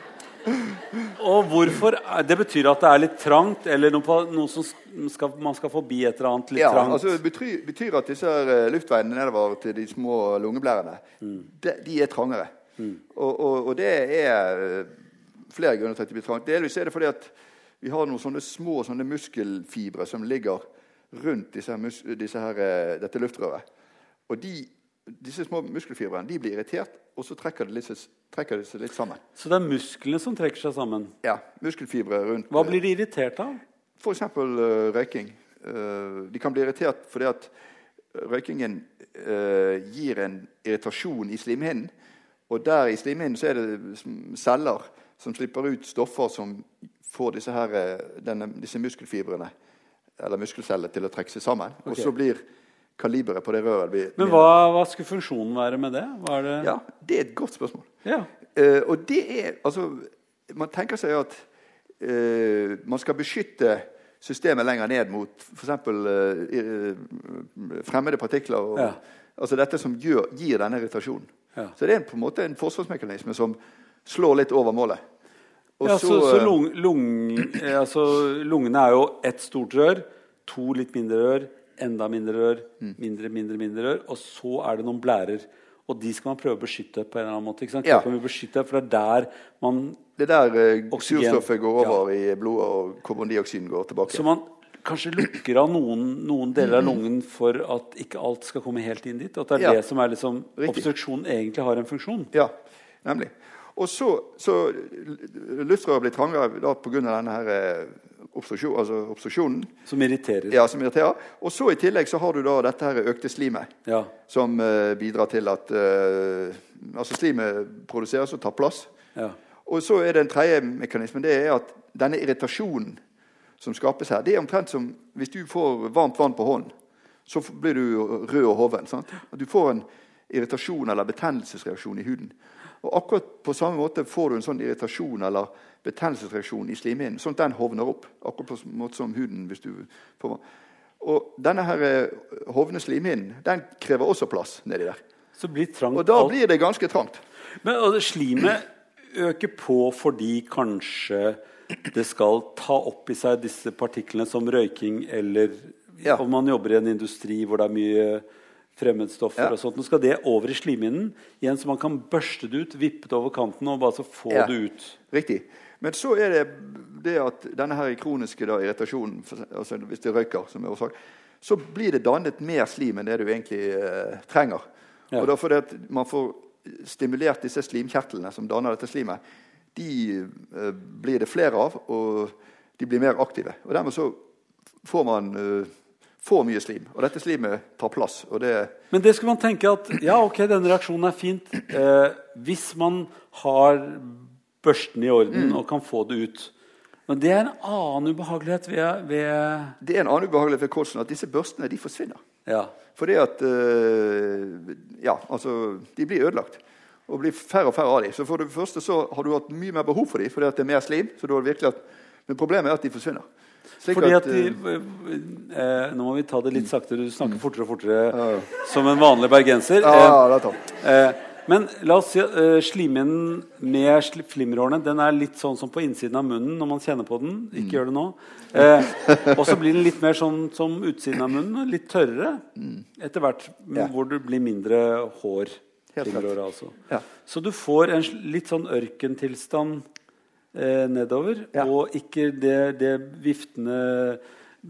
Og hvorfor? Det betyr at det er litt trangt, eller noe, på, noe som skal, man skal forbi et eller annet litt Ja, trangt? altså Det betyr, betyr at disse eh, luftveiene nedover til de små lungeblærene Mm. de, de er trangere. Og, og, og det er eh, flere grunner til at de blir trangt. Delvis er det fordi at vi har noen sånne små sånne muskelfibre som ligger rundt disse disse her, eh, dette luftrøret. Og de, disse små muskelfibrene de blir irritert, og så trekker de, litt, trekker de, seg litt sammen. Så det er musklene som trekker seg sammen? Ja, muskelfibre rundt Hva blir de irritert av? F.eks. Uh, røyking. Uh, de kan bli irritert fordi at røykingen uh, gir en irritasjon i slimhinnen. Og der i slimhinnen så er det celler som slipper ut stoffer som får disse, her, eh, denne, disse muskelfibrene eller muskelcellene til å trekke seg sammen. Og så blir kaliberet på det røret Vi, Men hva, hva skulle funksjonen være med det? Det? Ja, Det er et godt spørsmål. Ja. Uh, og det er altså Man tenker seg at uh, man skal beskytte systemet lenger ned mot f.eks. Uh, fremmede partikler. Og, Ja. Altså dette som gjør, gir denne irritasjonen. Ja. Så det er på en måte en forsvarsmekanisme som slår litt over målet. Og ja, så, så så lung, lung, eh, altså, lungene er jo ett stort rør, to litt mindre rør, enda mindre rør, Mm. mindre, mindre, mindre rør, og så er det noen blærer. Og de skal man prøve å beskytte på en eller annen måte. ikke sant? Ja. Beskytte, For det er der man det er der eh, Oksygen. surstoffet går over i blodet, og karbondioksiden går tilbake. Så man kanskje lukker av noen, noen deler av lungen for at ikke alt skal komme helt inn dit? At det er Mm. Ja. det som er liksom Obstruksjonen egentlig har en funksjon? Ja, nemlig. Og så, så luftrøret blir trangere pga. denne her, eh, obstruksjon, altså obstruksjonen. Som irriterer? Ja, som irriterer. Og så i tillegg så har du da dette her økte slimet, Ja. som uh, bidrar til at uh, Altså slimet produseres og tar plass. ja. Og så er det en tredje mekanisme. Det er at denne irritasjonen som skapes her, det er omtrent som hvis du får varmt vann på hånden. Så blir du rød og hoven. sant? Du får en irritasjon eller betennelsesreaksjon i huden. Og akkurat på samme måte får du en sånn irritasjon eller betennelsesreaksjon i slimhinnen. Sånn at den hovner opp. Akkurat på måte som huden. hvis du får... Og denne her eh, hovne slimhinnen den krever også plass nedi der. Så blir trangt Og da blir det ganske trangt. Men og Slimet øker på fordi kanskje det skal ta opp i seg disse partiklene som røyking eller ja. om man jobber i en industri hvor det er mye fremmedstoffer. Ja. og sånt. Nå skal det over i slimhinnen, igjen så man kan børste det ut, vippe det over kanten og bare så få ja. det ut. Riktig. Men så er det det at denne her kroniske da, irritasjonen, altså hvis det røyker, som er årsak, så blir det dannet mer slim enn det du egentlig eh, trenger. Ja. Og da det at man får stimulert disse slimkjertlene som danner dette slimet, de eh, blir det flere av, og de blir mer aktive. Og Dermed så får man eh, for mye slim. Og dette slimet tar plass. Det Men det skal man tenke at ja, ok, denne reaksjonen er fint eh, hvis man har børsten i orden mm. og kan få det ut. Men det er en annen ubehagelighet ved, ved Det er en annen ubehagelighet ved kolsen at disse børstene de forsvinner. Ja. Fordi at uh, Ja, altså De blir ødelagt. Og blir færre og færre av dem. Så for det første så har du hatt mye mer behov for dem fordi at det er mer slim. så du har virkelig at, Men problemet er at de forsvinner. Slik Fordi at, de, eh, eh, Nå må vi ta det litt saktere. Du snakker fortere og fortere ja. som en vanlig bergenser. Ja, det er tatt. Eh, men la oss si uh, slimhinnen med flimmerhårene den er litt sånn som på innsiden av munnen når man kjenner på den. Ikke mm. gjør det nå. Eh, og så blir den litt mer sånn som utsiden av munnen. Litt tørrere mm. etter hvert. Ja. Hvor det blir mindre hår. Altså. Ja. Så du får en litt sånn ørkentilstand eh, nedover. Ja. Og ikke det, det viftende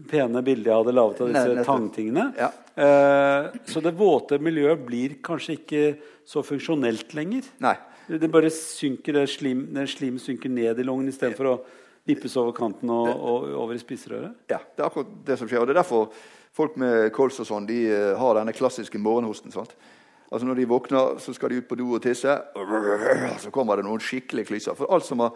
pene bildet jeg hadde laget av disse tangtingene. Ja. Eh, så det våte miljøet blir kanskje ikke så funksjonelt lenger. Nei. Det bare synker, det slim, det slim synker ned i lungen istedenfor å vippes over kanten og, og, over i spiserøret? Ja, det er akkurat det som skjer. og det er derfor folk med kols og sånn, de uh, har denne klassiske morgenhosten. sant? Altså Når de våkner, så skal de ut på do og tisse. Og så kommer det noen skikkelige klyser. For alt som har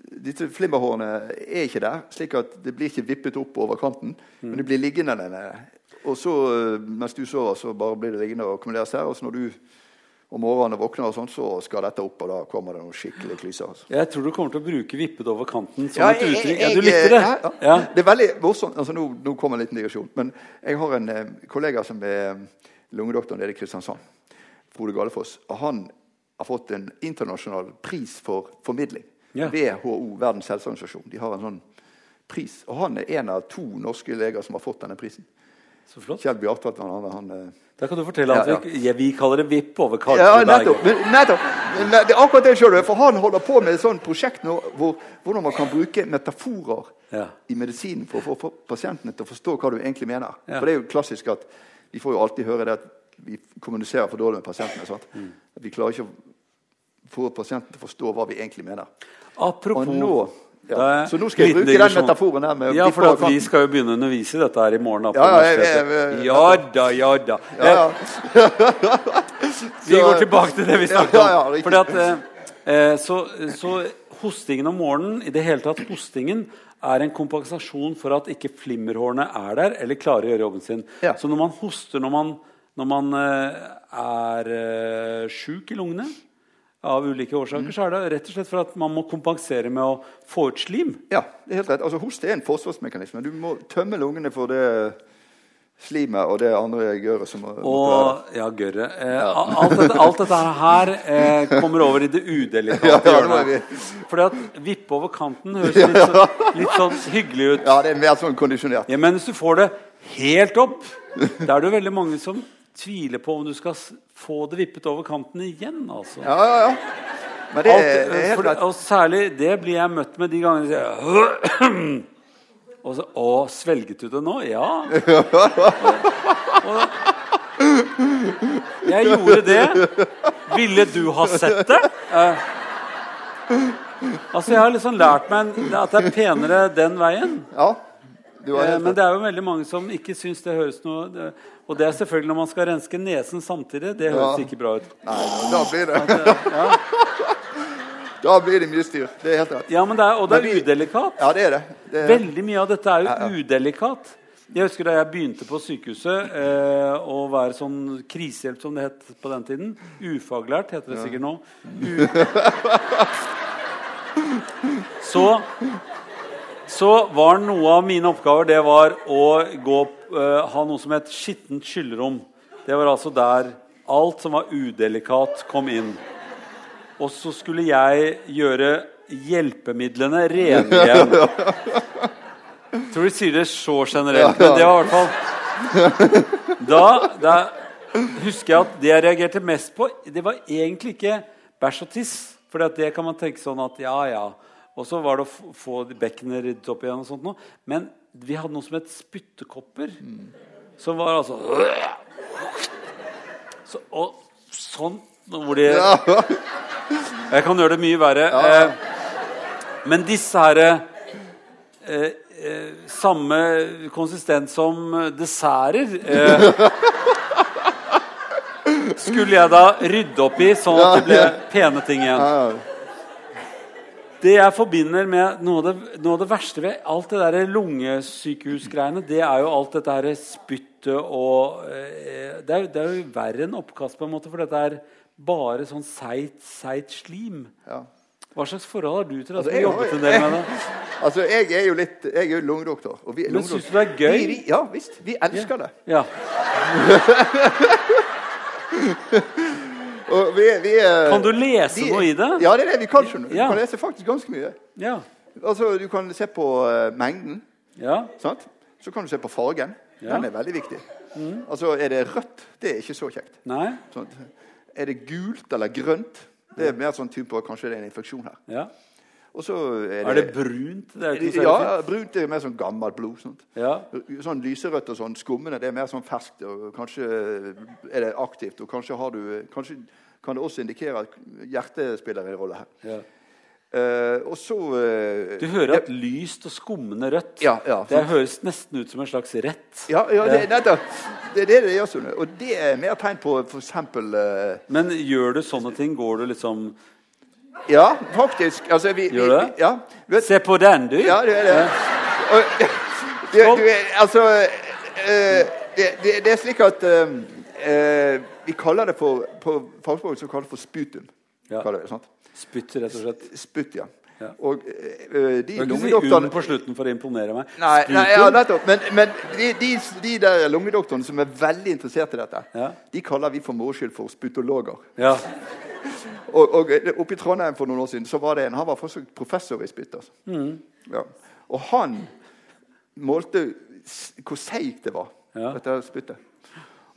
disse flimmerhårene er ikke der, slik at det blir ikke vippet opp over kanten. Mm. Men det blir liggende der. Og så, eh, mens du sover, så bare blir det liggende og akkumuleres her. Og så når du om morgenen våkner, og sånt, så skal dette opp, og da kommer det noen skikkelig klyser. Altså. Jeg tror du kommer til å bruke 'vippet over kanten' som ja, et uttrykk. Ja, du likte det? Ja, ja. Det er veldig morsomt. Altså, nå, nå kommer en liten digresjon. Men jeg har en eh, kollega som er lungedoktor nede i Kristiansand. Frode Gallefoss. Og han har fått en internasjonal pris for formidling. WHO, Verdens helseorganisasjon. De har en sånn pris. Og han er en av to norske leger som har fått denne prisen. Så flott. Kjell Bjartvedt han, han eh, Da kan du fortelle at vi, ja. vi kaller det vipp over Karl Ja, nettopp. nettopp. Det er akkurat det sjøl. For han holder på med et sånt prosjekt nå hvor, hvordan man kan bruke metaforer ja. i medisinen for å få pasientene til å forstå hva du egentlig mener. For det er jo klassisk at vi får jo alltid høre det at vi kommuniserer for dårlig med pasientene. Mm. At vi klarer ikke å få pasienten til å forstå hva vi egentlig mener. Apropos nå, ja. Så nå skal jeg bruke den metaforen her. ja, for vi skal jo begynne å undervise dette her i morgen. Ja, ja da, ja da. vi går tilbake til det vi snakket om. At, eh, eh, så, så, hostingen om morgenen, i det hele tatt hostingen, er en kompensasjon for at ikke flimmerhårene er der eller klarer å gjøre jobben sin. Så når man hoster når man, når man eh, er eh, sjuk i lungene av ulike årsaker, mm. så er det rett og slett for at man må kompensere med å få ut slim. Ja, det er helt rett. Altså, Hoste er en forsvarsmekanisme. Du må tømme lungene for det slimet og det andre gørret som og, Ja, gørret. Eh, ja. alt, dette, alt, dette, her eh, kommer over i det udelikate hjørnet. Ja, Fordi at vippe over kanten høres litt, så, litt, sånn hyggelig ut. Ja, det er mer sånn kondisjonert. Ja, men hvis du får det helt opp, da er det jo veldig mange som tviler på om du skal få det vippet over kanten igjen. altså. Ja, ja, ja. Men det, er for, Og særlig det blir jeg møtt med de gangene jeg Og så Å, svelget du det nå? Ja. Og, jeg gjorde det. Ville du ha sett det? Eh, altså, Jeg har liksom lært meg at det er penere den veien. Ja. Eh, men det er jo veldig mange som ikke syns det høres noe Og det er selvfølgelig når man skal renske nesen samtidig. Det høres ja. ikke bra ut. Nei, da blir det At, ja. Da blir det mye styr. Det er helt rett. Ja, det er, Og det er udelikat. Ja, det er det. det er... Veldig mye av dette er jo udelikat. Jeg husker Da jeg begynte på sykehuset eh, å være sånn krisehjelp, som det het på den tiden Ufaglært heter det sikkert nå. U så så var noe av mine oppgaver det var å gå, uh, ha noe som het skittent skyllerom. Det var altså der alt som var udelikat, kom inn. Og så skulle jeg gjøre hjelpemidlene rene igjen. Jeg tror de sier det så generelt, men det var i hvert fall da, da husker jeg at det jeg reagerte mest på, det var egentlig ikke bæsj og tiss. For det kan man tenke sånn at ja, ja. Og så var det å få bekkenet ryddet opp igjen. og sånt noe. Men vi hadde noe som het spyttekopper. Som var altså så, Og sånn hvor de Jeg kan gjøre det mye verre. Eh, men disse her eh, eh, Samme konsistens som desserter eh, skulle jeg da rydde opp i, sånn at det ble pene ting igjen. Det jeg forbinder med noe av det, noe av det verste ved alt det der lungesykehusgreiene, det er jo alt dette her spyttet og eh, det, er, det, er, jo verre enn oppkast, på en måte, for dette er bare sånn seigt, seigt slim. Ja. Hva slags forhold har du til det? Altså, jeg, jobbet en del med det? Altså, jeg er jo litt Jeg er jo lungedoktor. Men syns du det er gøy? Vi, ja visst. Vi elsker det. Ja. vi, vi, kan du lese noe i det? Ja, det er det vi kan. skjønne. Du ja. kan lese faktisk ganske mye. Ja. Altså, Du kan se på uh, mengden. Ja. Sant? Så kan du se på fargen. Den er veldig viktig. Mm. Altså, Er det rødt? Det er ikke så kjekt. Nei. Sånn. Er det gult eller grønt? Det er mer sånn type kanskje det er en infeksjon her. Ja. Er, det, er det brunt? Det er ja, brunt er mer sånn gammelt blod. Sånt. Ja. Sånn Lyserødt og sånn skummende det er mer sånn ferskt. og Kanskje er det aktivt. og Kanskje, har du, kanskje kan det også indikere at hjertet spiller en rolle her. Ja. Uh, og så uh, Du hører at lyst og skummende rødt ja, ja, Det høres nesten ut som en slags rett. Ja, ja det, nettopp. Det er det det gjør. Og det er mer tegn på f.eks. Uh, Men gjør du sånne ting? Går du liksom ja, faktisk. Altså, vi, Gjør du det? Ja. Vet, Se på den, du. Ja, det er det. Og, du, du, altså uh, det, det, det, er slik at uh, Vi kaller det for På fagspråket så kaller det for sputum. Ja. Kaller det, Spytt, rett og slett. Spytt, ja. Ja. Og øh, de lungedoktorene på slutten for å imponere meg. Nei, nei ja, nettopp. Men, men de, de, de, der lungedoktorene som er veldig interessert i dette, ja. de kaller vi for moro skyld for sputologer. Ja. og, og Oppe i Trondheim for noen år siden så var det en, han var faktisk professor i spytt. Altså. Mm. Ja. Og han målte hvor seigt det var, dette spyttet.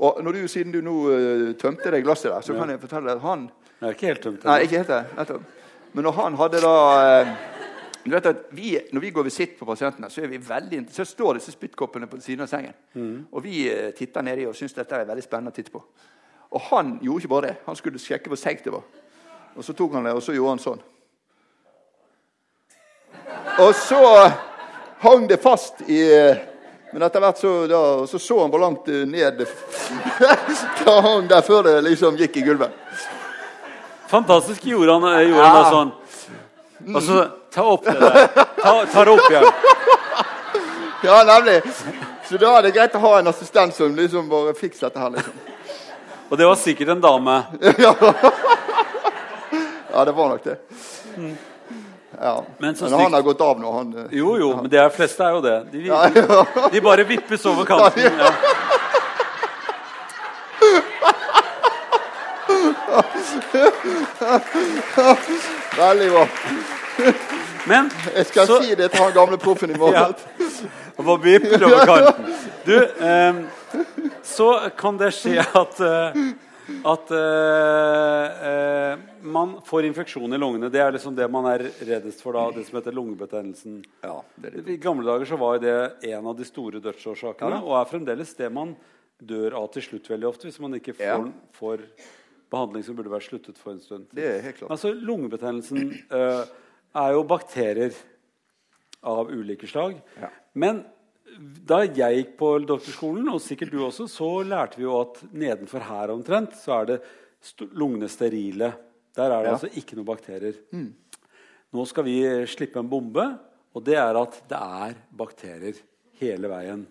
Og du, Siden du nå uh, tømte det glasset der, så kan jeg fortelle deg at han er ikke helt tømt. Nei, ikke helt det. Nettopp. Men når han hadde da uh, du vet at vi, Når vi går visitt på pasientene, så, vi veldig, så står disse spyttkoppene på siden av sengen. Mm. Og vi uh, titter nedi og syns dette er veldig spennende å titte på. Og han gjorde ikke bare det. Han skulle sjekke hvor seigt det var. Og så tok han det, og så gjorde han sånn. Og så hang det fast i Men etter hvert så, da, så, så han hvor langt ned det hang der før det liksom gikk i gulvet. Fantastisk gjorde han, gjorde han det sånn. Og så ta opp det der. Ta, ta det opp igjen. Ja, nemlig. Så da er det greit å ha en assistent som liksom bare fikser dette her. liksom. Og det var sikkert en dame. ja. det var nok det. Ja. Men, men han har gått av nå, han. Eh, jo, jo, men de fleste er jo det. De, de, de bare vippes over kanten. Ja. Veldig bra. Men, jeg skal så, si det til han gamle proffen i morgen. Ja. Og bare vipper over kanten. Du, eh, så kan det skje at, eh, at eh, eh, man får infeksjon i lungene. Det er liksom det man er reddest for da, det som heter lungebetennelsen. Ja. I gamle dager så var det en av de store dødsårsakene, ja. og er fremdeles det man dør av til slutt veldig ofte hvis man ikke får, ja. får behandling som burde vært sluttet for en stund. Det er helt klart. Altså, Lungebetennelsen uh, er jo bakterier av ulike slag. Ja. Men da jeg gikk på doktorskolen, og sikkert du også, så lærte vi jo at nedenfor her omtrent så er det lungene sterile. Der er det ja. altså ikke noen bakterier. Mm. Nå skal vi slippe en bombe, og det er at det er bakterier hele veien.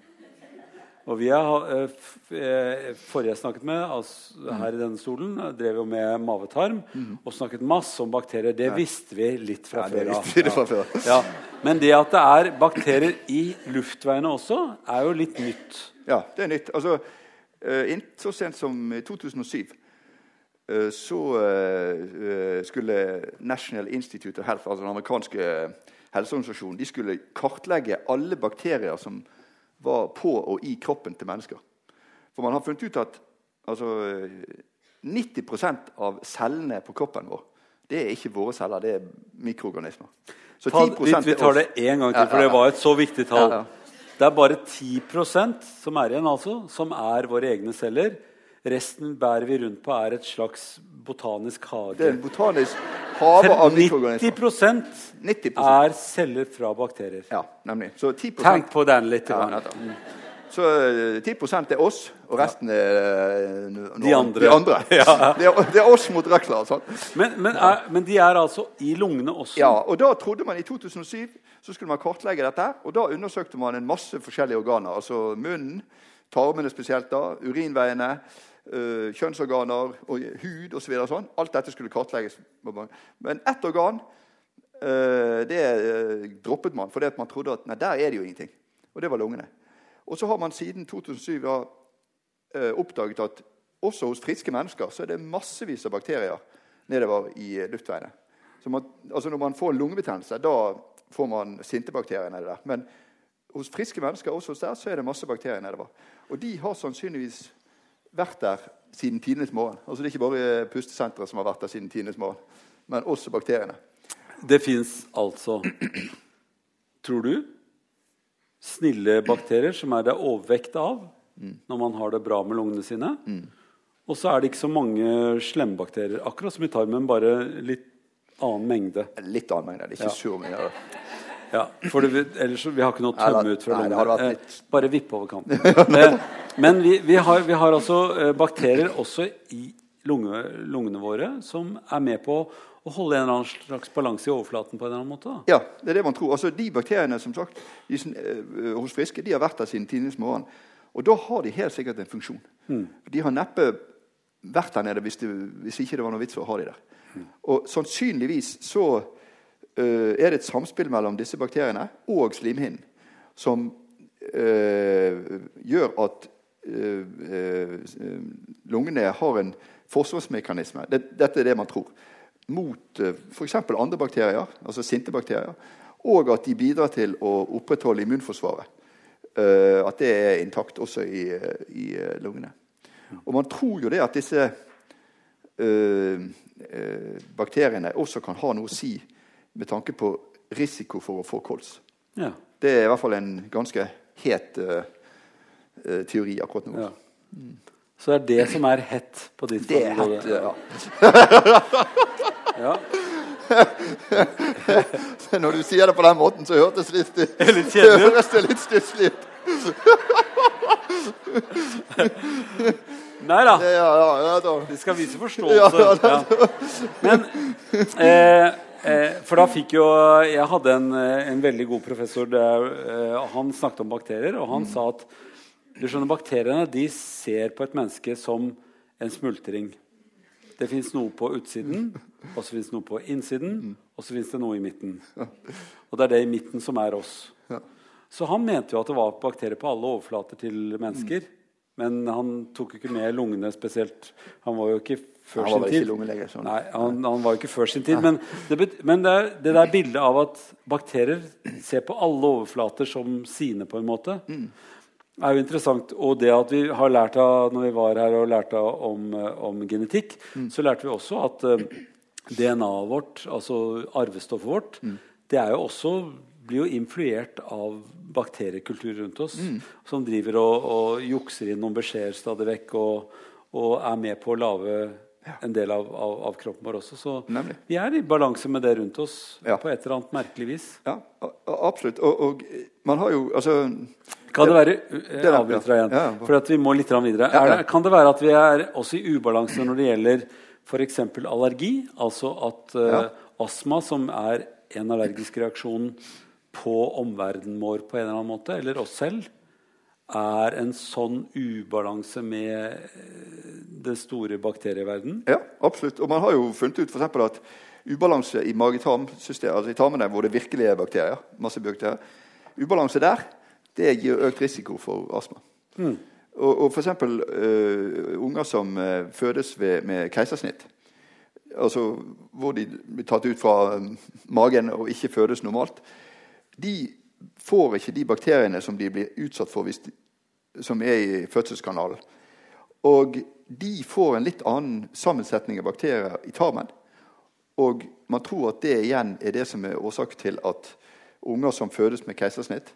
Og vi har, eh, Forrige jeg snakket med altså her i denne stolen, drev jo med mavetarm mm. og snakket masse om bakterier. Det visste vi litt fra ja, før av. Ja. Men det at det er bakterier i luftveiene også, er jo litt nytt. Ja, det er nytt. Altså, Så sent som i 2007 så skulle National Institute of Health, altså den amerikanske helseorganisasjonen, de skulle kartlegge alle bakterier som var på og i kroppen til mennesker. For man har funnet ut at altså, 90% av cellene på kroppen vår det er ikke våre celler, det er mikroorganismer. Så 10 Ta, vi tar det én gang til, for det var et så viktig tall. Ja, ja. Det er bare 10% som er igjen, altså, som er våre egne celler. Resten bærer vi rundt på er et slags botanisk hage. Det er en botanisk hage av mikroorganismer. 90% er celler fra bakterier. Ja, nemlig. Så 10 Tenk på den litt. Ja. Så 10 eh, er oss, og resten er uh, de andre. De andre. Ja. Det, er, det, er, oss mot røkla. Men, men, er, men, de er altså i lungene også? Ja. og Da trodde man i 2007 så skulle man kartlegge dette. og Da undersøkte man en masse forskjellige organer. Altså munnen, tarmene spesielt, da, urinveiene, kjønnsorganer og hud osv. Så sånn. Alt dette skulle kartlegges. Men ett organ uh, det uh, droppet man fordi man trodde at nei, der er det jo ingenting. Og det var lungene. Og så har man siden 2007 da, oppdaget at også hos friske mennesker så er det massevis av bakterier nedover i luftveiene. Man, altså når man får en lungebetennelse, da får man sinte nedi der. Men hos friske mennesker også hos der, så er det masse bakterier nedover. Og de har sannsynligvis vært der siden tidenes morgen. Altså Det er ikke bare pustesenteret som har vært der siden tidenes morgen, men også bakteriene. Det fins altså, tror du, snille bakterier som er det overvekt av mm. når man har det bra med lungene sine. Mm. Og så er det ikke så mange slembakterier, akkurat som i tarmen, bare litt annen mengde. Litt annen mengde. Det er ikke ja. sur mye. Ja, for det, ellers, Vi har ikke noe tømme ut fra lungene. Eh, bare vipp over kanten. eh, men vi, vi, har, vi, har, altså eh, bakterier også i lunge, lungene våre som er med på å holde en eller annen slags balanse i overflaten. på en eller annen måte. Da. Ja, det er det man tror. Altså, De bakteriene som sagt, de, hos friske de har vært der siden tidligst morgen. Og da har de helt sikkert en funksjon. Mm. De har neppe vært der nede hvis, det, hvis ikke det var noe vits å ha de der. Mm. Og sannsynligvis så er det et samspill mellom disse bakteriene og slimhinnen som uh, gjør at uh, lungene har en forsvarsmekanisme. Dette er det man tror. Mot uh, f.eks. andre bakterier, altså sinte bakterier. Og at de bidrar til å opprettholde immunforsvaret. At det er intakt også i, i lungene. Og man tror jo det at disse bakteriene også kan ha noe å si med tanke på risiko for å få kols. Ja. Det er i hvert fall en ganske het uh, teori akkurat nå. Ja. Mm. Så det er det som er hett på ditt Det er hett, ja. ja. Når du sier det på den måten, så hørtes det litt, litt høres det litt stusslig ut. Nei da. Ja, ja, ja, Vi skal vise forståelse. Men eh, Eh, for da fikk jo Jeg hadde en, eh, en veldig god professor. Der, eh, han snakket om bakterier, og han mm. sa at du skjønner, bakteriene de ser på et menneske som en smultring. Det fins noe på utsiden, og så fins noe på innsiden, mm. og så fins det noe i midten. Og det er det i midten som er oss. Så han mente jo at det var bakterier på alle overflater til mennesker. Mm. Men han tok ikke med lungene spesielt. Han var jo ikke før sin tid. Sånn. Nei, han, han, var jo ikke før sin tid. Men, det, men det, det, der bildet av at bakterier ser på alle overflater som sine, på en måte, mm. er jo interessant. Og det at vi har lært av når vi var her og lærte om, om genetikk, mm. så lærte vi også at uh, DNA-et vårt, altså arvestoffet vårt, mm. det er jo også blir jo influert av bakteriekultur rundt oss, mm. som driver og, og, jukser inn noen beskjeder stadig vekk og, og er med på å lage. En del av, av, av, kroppen vår også. Så Nemlig. vi er i balanse med det rundt oss ja. på et eller annet merkelig vis. Ja, absolutt. Og, og man har jo altså kan det være Jeg avbryter deg igjen, ja, for at vi må litt videre. Det, kan det være at vi er også i ubalanse når det gjelder f.eks. allergi? Altså at uh, astma, som er en allergisk reaksjon på omverdenen vår på en eller annen måte, eller oss selv, er en sånn ubalanse med det store bakterieverdenen? Ja, absolutt. Og man har jo funnet ut for at ubalanse i mage-tarm-systemet, altså i tarmene hvor det virkelig er bakterier, masse bakterier, ubalanse der det gir økt risiko for astma. Mm. Og, og f.eks. Uh, unger som uh, fødes ved, med keisersnitt, altså hvor de blir tatt ut fra um, magen og ikke fødes normalt, de får ikke de bakteriene som de blir utsatt for de, som er i fødselskanalen. Og de får en litt annen sammensetning av bakterier i tarmen. Og man tror at det igjen er det som er årsaken til at unger som fødes med keisersnitt,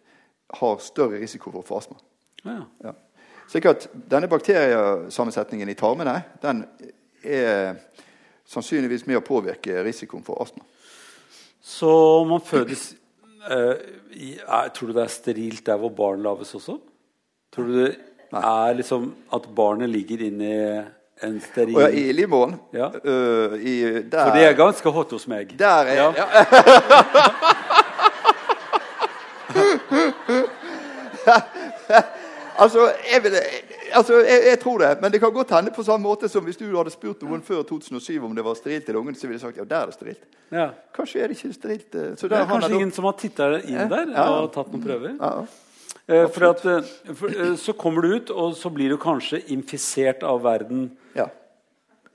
har større risiko for å få astma. Ja. Ja. Slik at denne bakteriesammensetningen i tarmene den er sannsynligvis med å påvirke risikoen for astma. Så man fødes er, Tror du det er sterilt der hvor barn lages også? Tror du det er liksom at barnet ligger inni en steril ja, I livmoren? Ja. Uh, For det er ganske hot hos meg. Der er ja. altså, jeg, vil, altså jeg, jeg, tror det, men det kan godt hende på samme måte som hvis du hadde spurt noen før 2007 om det var sterilt til ungen, så ville de sagt ja, der er det sterilt. Ja. Kanskje er det ikke sterilt. Eh, så det er kanskje ingen som har titta inn der og tatt noen prøver? Ja. Eh, for at, eh, for, så kommer du ut, og så blir du kanskje infisert av verden ja.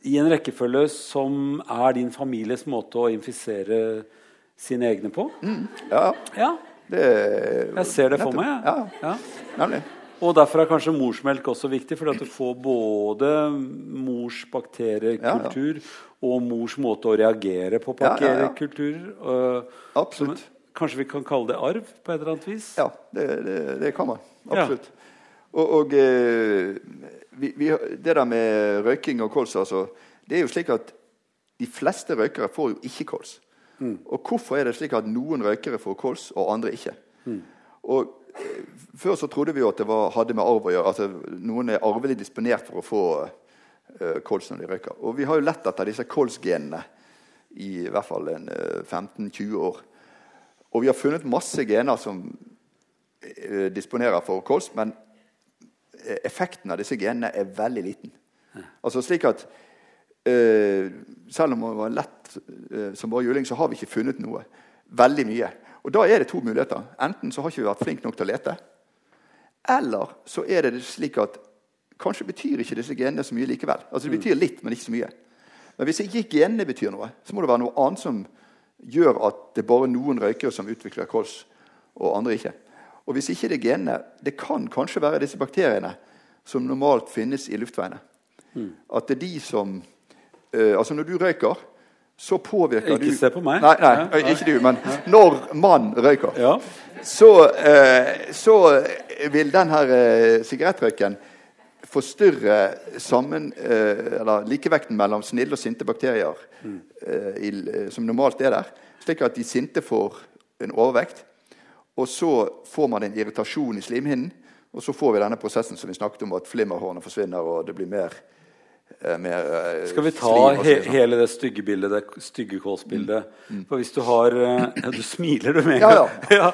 i en rekkefølge som er din families måte å infisere sine egne på. Mm. Ja. ja. Det, jeg ser det for meg. Ja. ja. Nemlig. Og Derfor er kanskje morsmelk også viktig, fordi at du får både mors bakteriekultur ja, ja. og mors måte å reagere på bakteriekultur. Uh, Absolutt. kanskje vi kan kalle det arv på et eller annet vis? Ja, det, det, det kan man. Absolutt. Og, og uh, vi, vi, det der med røyking og kols altså, Det er jo slik at de fleste røykere får jo ikke kols. Mm. Og hvorfor er det slik at noen røykere får kols, og andre ikke? Mm. Og eh, Før så trodde vi jo at det var, hadde med arv å gjøre. altså Noen er arvelig disponert for å få uh, kols når de røyker. Og vi har jo lett etter disse kolsgenene i, i hvert fall uh, 15-20 år. Og vi har funnet masse gener som uh, disponerer for kols, men effekten av disse genene er veldig liten. Altså slik at selv om det var lett som bare juling, så har vi ikke funnet noe. Veldig mye. Og da er det to muligheter. Enten så har ikke vi vært flinke nok til å lete. Eller så er det slik at kanskje betyr ikke disse genene så mye likevel. Altså Det betyr litt, men ikke så mye. Men hvis ikke genene betyr noe, så må det være noe annet som gjør at det er bare noen røykere som utvikler kols, og andre ikke. Og hvis ikke det er genene Det kan kanskje være disse bakteriene som normalt finnes i luftveiene. Mm. At det er de som uh, altså Når du røyker, så påvirker ikke du Ikke se på meg. Nei, nei, ja, ikke du, men når mann røyker, ja. så, uh, så, vil den her uh, sigarettrøyken forstyrre sammen, eller likevekten mellom snille og sinte bakterier mm. i, som normalt er der, slik at de sinte får en overvekt. Og så får man en irritasjon i slimhinnen, og så får vi denne prosessen som vi snakket om, at flimmerhårene forsvinner, og det blir mer Eh, mer uh, Skal vi ta he hele det stygge bildet, det stygge kålsbildet? Mm. Mm. For hvis du har uh, ja, Du smiler, du, med en gang. Ja,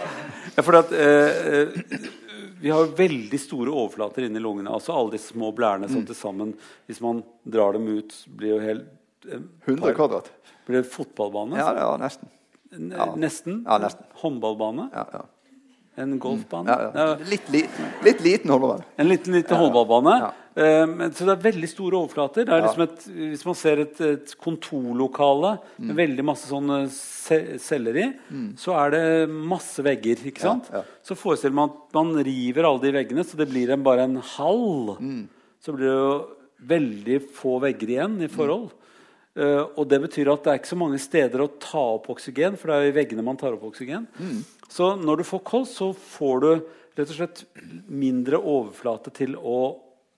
ja. for at uh, vi har veldig store overflater inni lungene. Altså alle de små blærene som mm. til sammen, hvis man drar dem ut, blir jo helt 100 kvadrat. Blir det fotballbane? Ja, ja nesten. Nesten? Ja, nesten. Håndballbane? Ja, ja. En golfbane? Ja, ja. Litt, li, litt, liten holdbar. En liten, liten håndballbane. Um, så det er veldig store overflater. Det er liksom et, hvis man ser et, et kontorlokale med mm. veldig masse sånne celler i, mm. så er det masse vegger. ikke sant? Så forestiller man at man river alle de veggene, så det blir en, bare en hall. Mm. Så blir det jo veldig få vegger igjen i forhold. Uh, og det betyr at det er ikke så mange steder å ta opp oksygen, for det er jo i veggene man tar opp oksygen. Mm. Så når du får kols, så får du rett og slett mindre overflate til å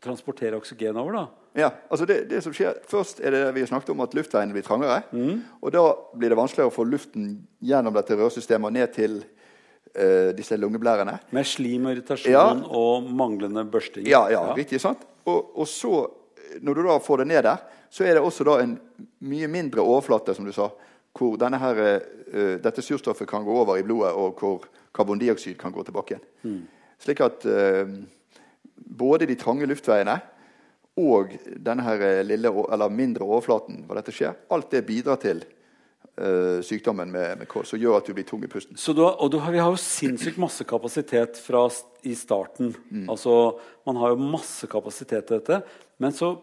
transportere oksygen over. da. Ja, altså det, det, som skjer Først er det vi har snakket om at luftveiene blir trangere. Mm. og Da blir det vanskeligere å få luften gjennom dette rørsystemet og ned til uh, disse lungeblærene. Med slim og irritasjon ja. og manglende børsting. Ja, ja, ja. riktig sant. Og, og, så, når du da får det ned der, så er det også da en mye mindre overflate, som du sa, hvor her, uh, dette surstoffet kan gå over i blodet, og hvor karbondioksid kan gå tilbake igjen. Mm. Slik at uh, både de trange luftveiene og denne her eh, lille, eller mindre overflaten hvor dette skjer, alt det bidrar til uh, sykdommen med, med kols og gjør at du blir tung i pusten. Har, og har, Vi har jo sinnssykt masse kapasitet fra, i starten. Mm. Altså, Man har jo masse kapasitet til dette. Men så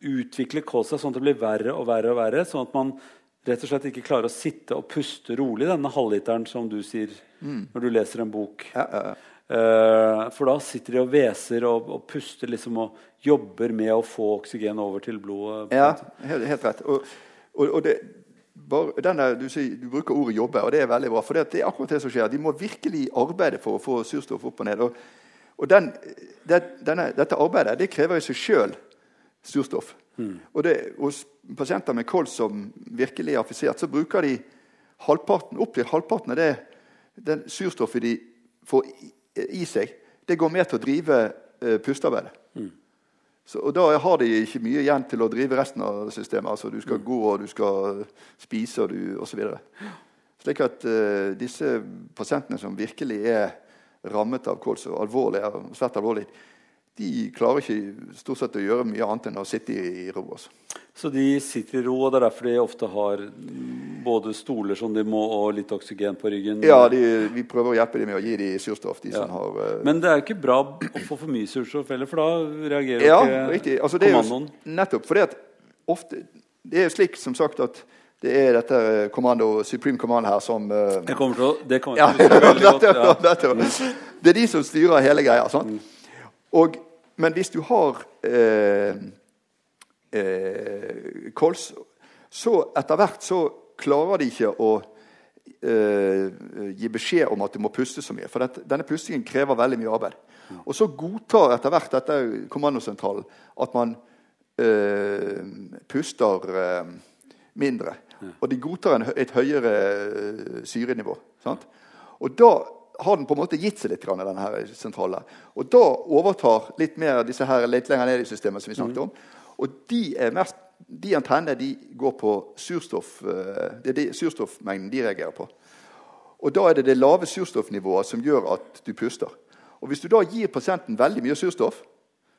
utvikler kols seg sånn at det blir verre og verre. og verre, sånn at man rett og slett ikke klarer å sitte og puste rolig denne halvliteren som du sier mm. når du leser en bok. Ja, ja, ja. Uh, for da sitter de og hveser og, og, puster liksom og jobber med å få oksygen over til blodet. Ja, helt, helt rett. Og, og, og det, bare, denne, du, du, bruker ordet 'jobbe', og det er veldig bra. For det, det, er akkurat det som skjer. De må virkelig arbeide for å få surstoff opp og ned. Og, den, det, denne, dette arbeidet det krever i seg sjøl surstoff. Mm. Og det, hos pasienter med kols som virkelig er affisert, så bruker de halvparten, opptil halvparten av det den surstoffet de får i seg, det går med til å drive eh, pustearbeidet. Mm. Så, og Da har de ikke mye igjen til å drive resten av systemet. Altså Du skal mm. gå, og du skal spise og du, osv. Slik at uh, disse pasientene som virkelig er rammet av kols, og alvorlig, svært alvorlig, de klarer ikke stort sett å gjøre mye annet enn å sitte i, ro. Også. Så de sitter i ro, og det er derfor de ofte har både stoler som de må, og litt oksygen på ryggen? Ja, de, vi prøver å hjelpe dem med å gi dem surstoff. De ja. har, uh... Men det er jo ikke bra å få for mye surstoff heller, for da reagerer ja, ikke. Altså, det kommandoen? Jo, nettopp. For ofte, det er jo slik som sagt at det er dette kommando, Supreme Command her som uh... Det kommer til å, det kommer til å ja, godt. ja. Det er de som styrer hele greia. sant? Mm. Og men hvis du har eh, eh, kols, så etter hvert så klarer de ikke å eh, gi beskjed om at du må puste så mye. For dette, denne pustingen krever veldig mye arbeid. Og så godtar etter hvert dette kommandosentralen at man eh, puster eh, mindre. Og de godtar en, et høyere eh, syrenivå. Sant? Og da har den på en måte gitt seg litt, grann, denne her sentrale. Og da overtar litt mer disse her litt lenger ned i systemet som vi snakket om. Og de, mest, de antennene de går på surstoff, eh, det er de surstoffmengden de reagerer på. Og da er det det lave surstoffnivået som gjør at du puster. Og hvis du da gir pasienten veldig mye surstoff,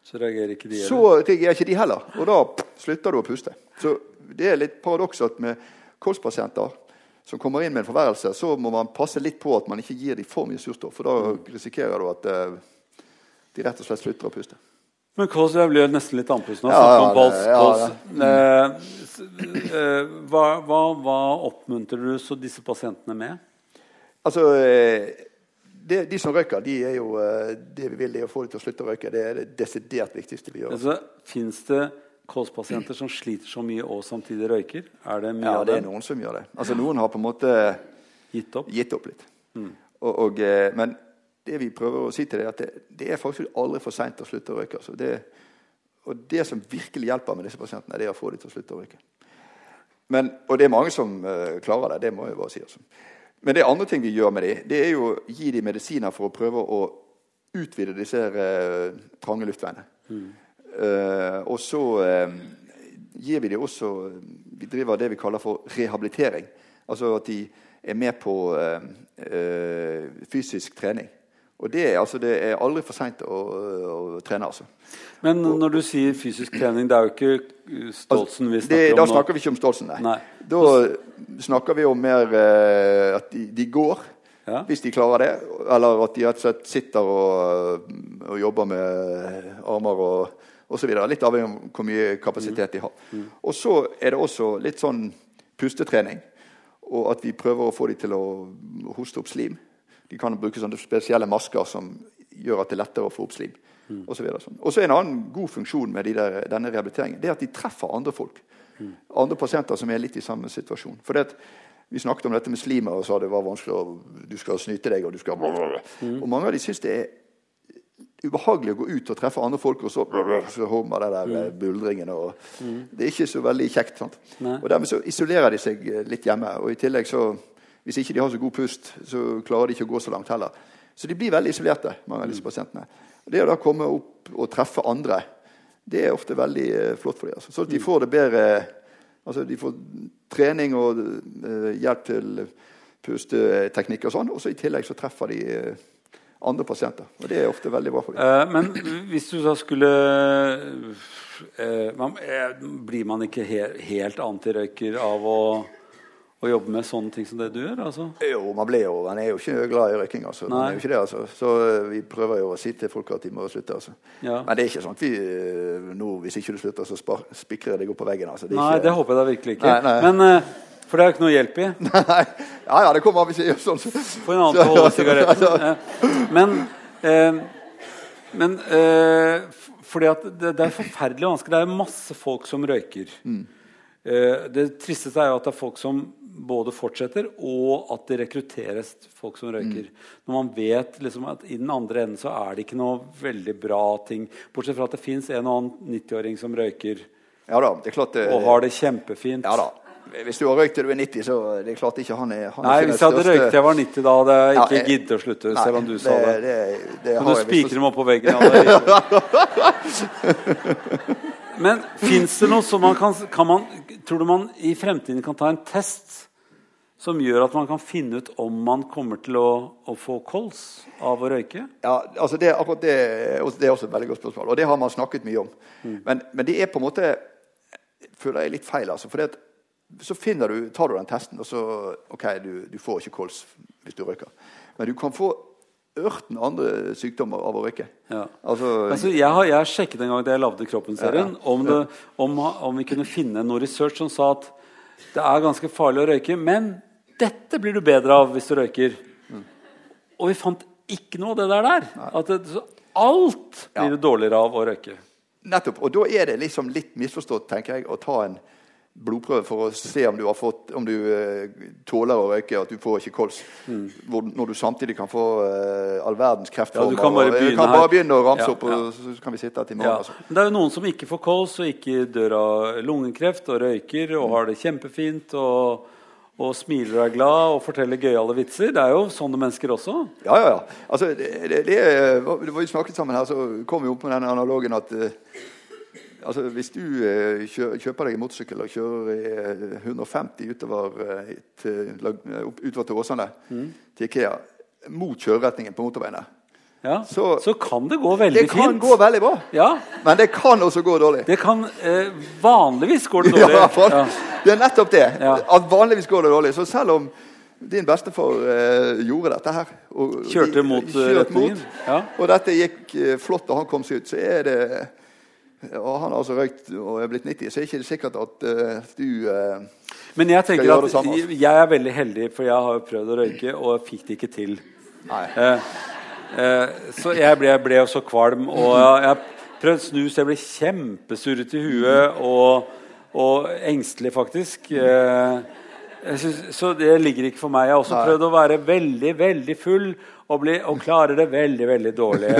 så reagerer ikke de heller. Så reagerer ikke de heller. Og da slutter du å puste. Så det er litt paradoks at med kolspasienter som kommer inn med en forværelse, så må man passe litt på at man ikke gir dem for mye surstoff. For da mm. risikerer du at uh, de rett og slett slutter å puste. Men kols, Jeg blir nesten litt andpusten av å snakke om Ja, eh, eh, hva, hva, hva, oppmuntrer du så disse pasientene med? Altså, de, De som røyker, de er jo, det vi vil er å få dem til å slutte å røyke. Det er det desidert viktigste vi gjør. Altså, finnes det kolspasienter som sliter så mye og samtidig røyker? Er det mye ja, det er noen som gjør det. Altså Noen har på en måte gitt opp, gitt opp litt. Mm. Og, og, eh, men det vi prøver å si til det, er at det, det er faktisk aldri for seint å slutte å røyke. Altså det, og det som virkelig hjelper med disse pasientene, det er å få dem til å slutte å røyke. Men, og det er mange som uh, klarer det. Det må jeg bare si. Altså. Men det andre ting vi gjør med dem, det er jo å gi dem medisiner for å prøve å utvide disse uh, trange luftveiene. Mm. Uh, og så uh, gir vi dem også Vi driver det vi kaller for rehabilitering. Altså at de er med på uh, fysisk trening. Og det, altså, det er aldri for seint å, å, trene. altså. Men når du sier fysisk trening, det er jo ikke Stoltsen vi snakker det, om? Da snakker vi ikke om Stoltsen, nei. nei. Da snakker vi om mer at de, de går. Ja. Hvis de klarer det. Eller at de rett og slett sitter og, og jobber med armer og osv. Litt avhengig av hvor mye kapasitet de har. Mm. Og så er det også litt sånn pustetrening. Og at vi prøver å få dem til å hoste opp slim. De kan bruke sånne spesielle masker som gjør at det er lettere å få opp slim. Mm. Og så, sånn. og så En annen god funksjon med de der, denne rehabiliteringen det er at de treffer andre folk. Mm. Andre pasienter som er litt i samme situasjon. For det, vi snakket om dette med slimer og sa det var vanskelig og du skal snyte deg. Og du skal... Mm. Og mange av de syns det er ubehagelig å gå ut og treffe andre folk, og så, så hummer det der mm. Eh, buldringen. og mm. Det er ikke så veldig kjekt. Og Dermed så isolerer de seg eh, litt hjemme. og i tillegg så, Hvis ikke de har så god pust, så klarer de ikke å gå så langt heller. Så de blir veldig isolerte, mange av disse pasientene. Og Det å da komme opp og treffe andre, det er ofte veldig uh, flott for dem. Altså. Så de mm. får det bedre altså De får trening og uh, hjelp til pusteteknikk og sånn, og så i tillegg så treffer de andre pasienter. Og det er ofte veldig bra for dem. Eh, men hvis du da skulle eh, man, eh, Blir man ikke he helt antirøyker av å, å, jobbe med sånne ting som det du gjør? Altså? Jo, man blir jo Man er jo ikke glad i røyking. Altså. Man er jo ikke det, altså. Så eh, vi prøver jo å si til folk at de må slutte. Altså. Ja. Men det er ikke sånn at vi eh, nå, hvis ikke du slutter, så spikrer jeg deg opp på veggen. Altså. Det nei, ikke, det håper jeg da virkelig ikke. Nei, nei. Men for det er jo ikke noe hjelp i. Nei, ja, ja, det kommer av hvis jeg gjør sånn. Få en annen til å holde sigaretten. Men, eh, men eh, fordi at det, det, er forferdelig vanskelig. Det er masse folk som røyker. Mm. Eh, det tristeste er jo at det er folk som både fortsetter, og at det rekrutteres folk som røyker. Mm. Når man vet liksom, at i den andre enden så er det ikke noe veldig bra ting. Bortsett fra at det fins en og annen 90-åring som røyker. Ja da, det er klart det, og har det kjempefint. Ja da. Hvis du har røykt til du er 90, så det er klart ikke han er han Nei, er hvis jeg hadde røykt til jeg var 90, da hadde jeg ikke ja, giddet å slutte. Nei, selv om du sa det. det, det kan du spikre dem opp på veggen? Men fins det noe som man kan, kan man, Tror du man i fremtiden kan ta en test som gjør at man kan finne ut om man kommer til å, å få kols av å røyke? Ja, altså det, akkurat det, det, er også et veldig godt spørsmål, og det har man snakket mye om. Mm. Men, men, det er på en måte føler jeg litt feil. altså, for det at så du, tar du den testen, og så OK, du, du, får ikke kols hvis du røyker. Men du kan få ørten andre sykdommer av å røyke. Ja. Altså, altså, jeg, har, jeg, har, sjekket en gang da jeg lagde Kroppen-serien, ja, om, om, om, vi kunne finne noe research som sa at det er ganske farlig å røyke, men dette blir du bedre av hvis du røyker. Mm. Og vi fant ikke noe av det der. der. At det, alt blir du dårligere av å røyke. Nettopp. Og da er det liksom litt misforstått tenker jeg, å ta en blodprøve for å se om du, har fått, om du uh, tåler å røyke, at du får ikke kols. Mm. Hvor, når du samtidig kan få uh, all verdens kreftformer. Ja, du kan bare begynne, kan bare begynne å ramse ja, opp, og så kan vi sitte her til morgen. Ja. Altså. Det er jo noen som ikke får kols og ikke dør av lungekreft og røyker og mm. har det kjempefint. og og smiler og er glad og forteller gøyale vitser. Det er jo sånne mennesker også. Ja, ja, ja. Altså, det, det, det, det var jo snakket sammen her, så kom vi opp med den analogen at uh, Altså, hvis du eh, kjøper deg en motorsykkel og kjører 150 eh, utover, eh, til, utover til Åsane, mm. til Ikea, mot kjøreretningen på motorveiene ja, så, så, kan det gå veldig fint. Det kan gå veldig bra. Ja. Men det kan også gå dårlig. Det kan, eh, Vanligvis går det dårlig. Ja, for, ja. Det er nettopp det. At vanligvis går det dårlig. Så selv om din bestefar eh, gjorde dette her og, Kjørte mot retningen. Mot, og dette gikk eh, flott da han kom seg ut, så er det og han har altså røykt og er blitt 90, så er det ikke sikkert at uh, du uh, Men jeg tenker at samme, altså. jeg er veldig heldig, for jeg har prøvd å røyke og fikk det ikke til. Uh, så jeg ble, ble så kvalm. Og jeg prøvde snus, jeg ble kjempesurret i huet og, og engstelig, faktisk. Synes, så det ligger ikke for meg. Jeg har også prøvd å være veldig, veldig full og, bli, og klare det veldig, veldig dårlig.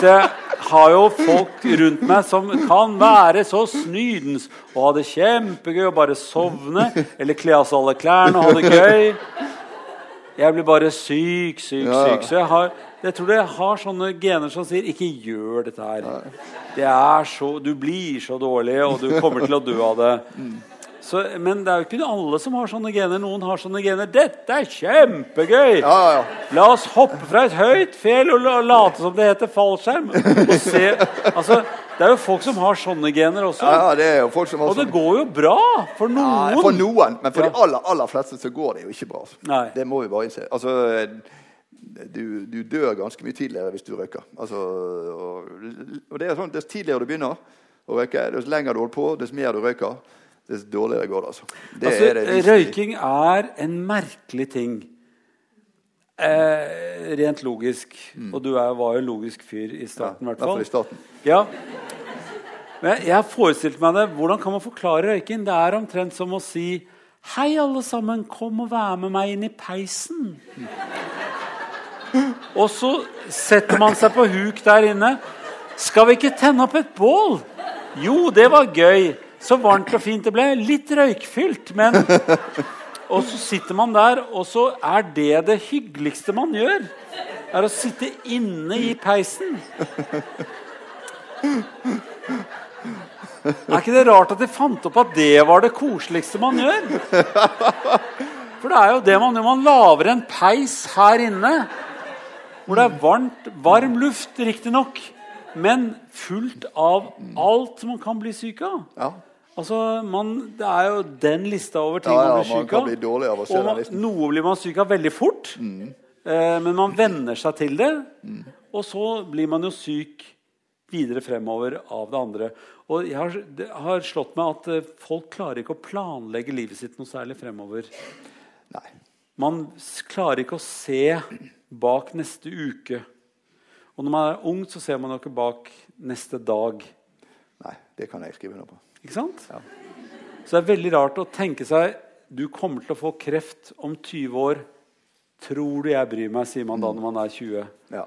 så jeg, har jo folk rundt meg som kan være så snydens og ha det kjempegøy og bare sovne eller kle av seg alle klærne og ha det gøy. Jeg blir bare syk, syk, syk. Så jeg, har, jeg tror jeg har sånne gener som sier 'ikke gjør dette her'. Det er så, Du blir så dårlig, og du kommer til å dø av det. Så, men det er jo ikke alle som har sånne gener. Noen har sånne gener. 'Dette er kjempegøy!' Ja, ja. La oss hoppe fra et høyt fjell og late som det heter fallskjerm. Altså, det er jo folk som har sånne gener også. Ja, det er jo folk som har Og det går jo bra for noen. For noen, Men for de aller, aller fleste så går det jo ikke bra. Altså. Det må vi bare innse. Altså, du, du, dør ganske mye tidligere hvis du røyker. Altså, og, og det er sånn, Dess tidligere du begynner å røyke, dess lenger du holder på, dess mer du røyker dess dårligere går det. Altså. Det altså, er det røyking er en merkelig ting. Eh, rent logisk. Mm. Og du er, var jo en logisk fyr i starten, i hvert fall. I starten. Ja. Men jeg forestilte meg det. Hvordan kan man forklare røyking? Det er omtrent som å si Hei, alle sammen, kom og vær med meg inn i peisen. Mm. Og så setter man seg på huk der inne. Skal vi ikke tenne opp et bål? Jo, det var gøy. Så varmt og fint det ble. Litt røykfylt, men Og så sitter man der, og så er det det hyggeligste man gjør. Er å sitte inne i peisen. Er ikke det rart at de fant opp at det var det koseligste man gjør? For det er jo det man gjør. Man lager en peis her inne. hvor det er varmt, varm luft, riktignok, men fullt av alt man kan bli syk av. Ja. Altså, man, Det er jo den lista over ting Ja, ja, man blir syk av. bli dårlig av å se Og man, den noe blir man syk av veldig fort, eh, men man venner seg til det. Og så blir man jo syk videre fremover av det andre. Og jeg har, det har slått meg at eh, folk klarer ikke å planlegge livet sitt noe særlig fremover. Nei. Man klarer ikke å se bak neste uke. Og når man er ung, så ser man jo ikke bak neste dag. Nei, det kan jeg skrive noe på. Ikke sant? Ja. Så det er veldig rart å tenke seg du kommer til å få kreft om 20 år. Tror du jeg bryr meg, sier man da når man er 20. Ja.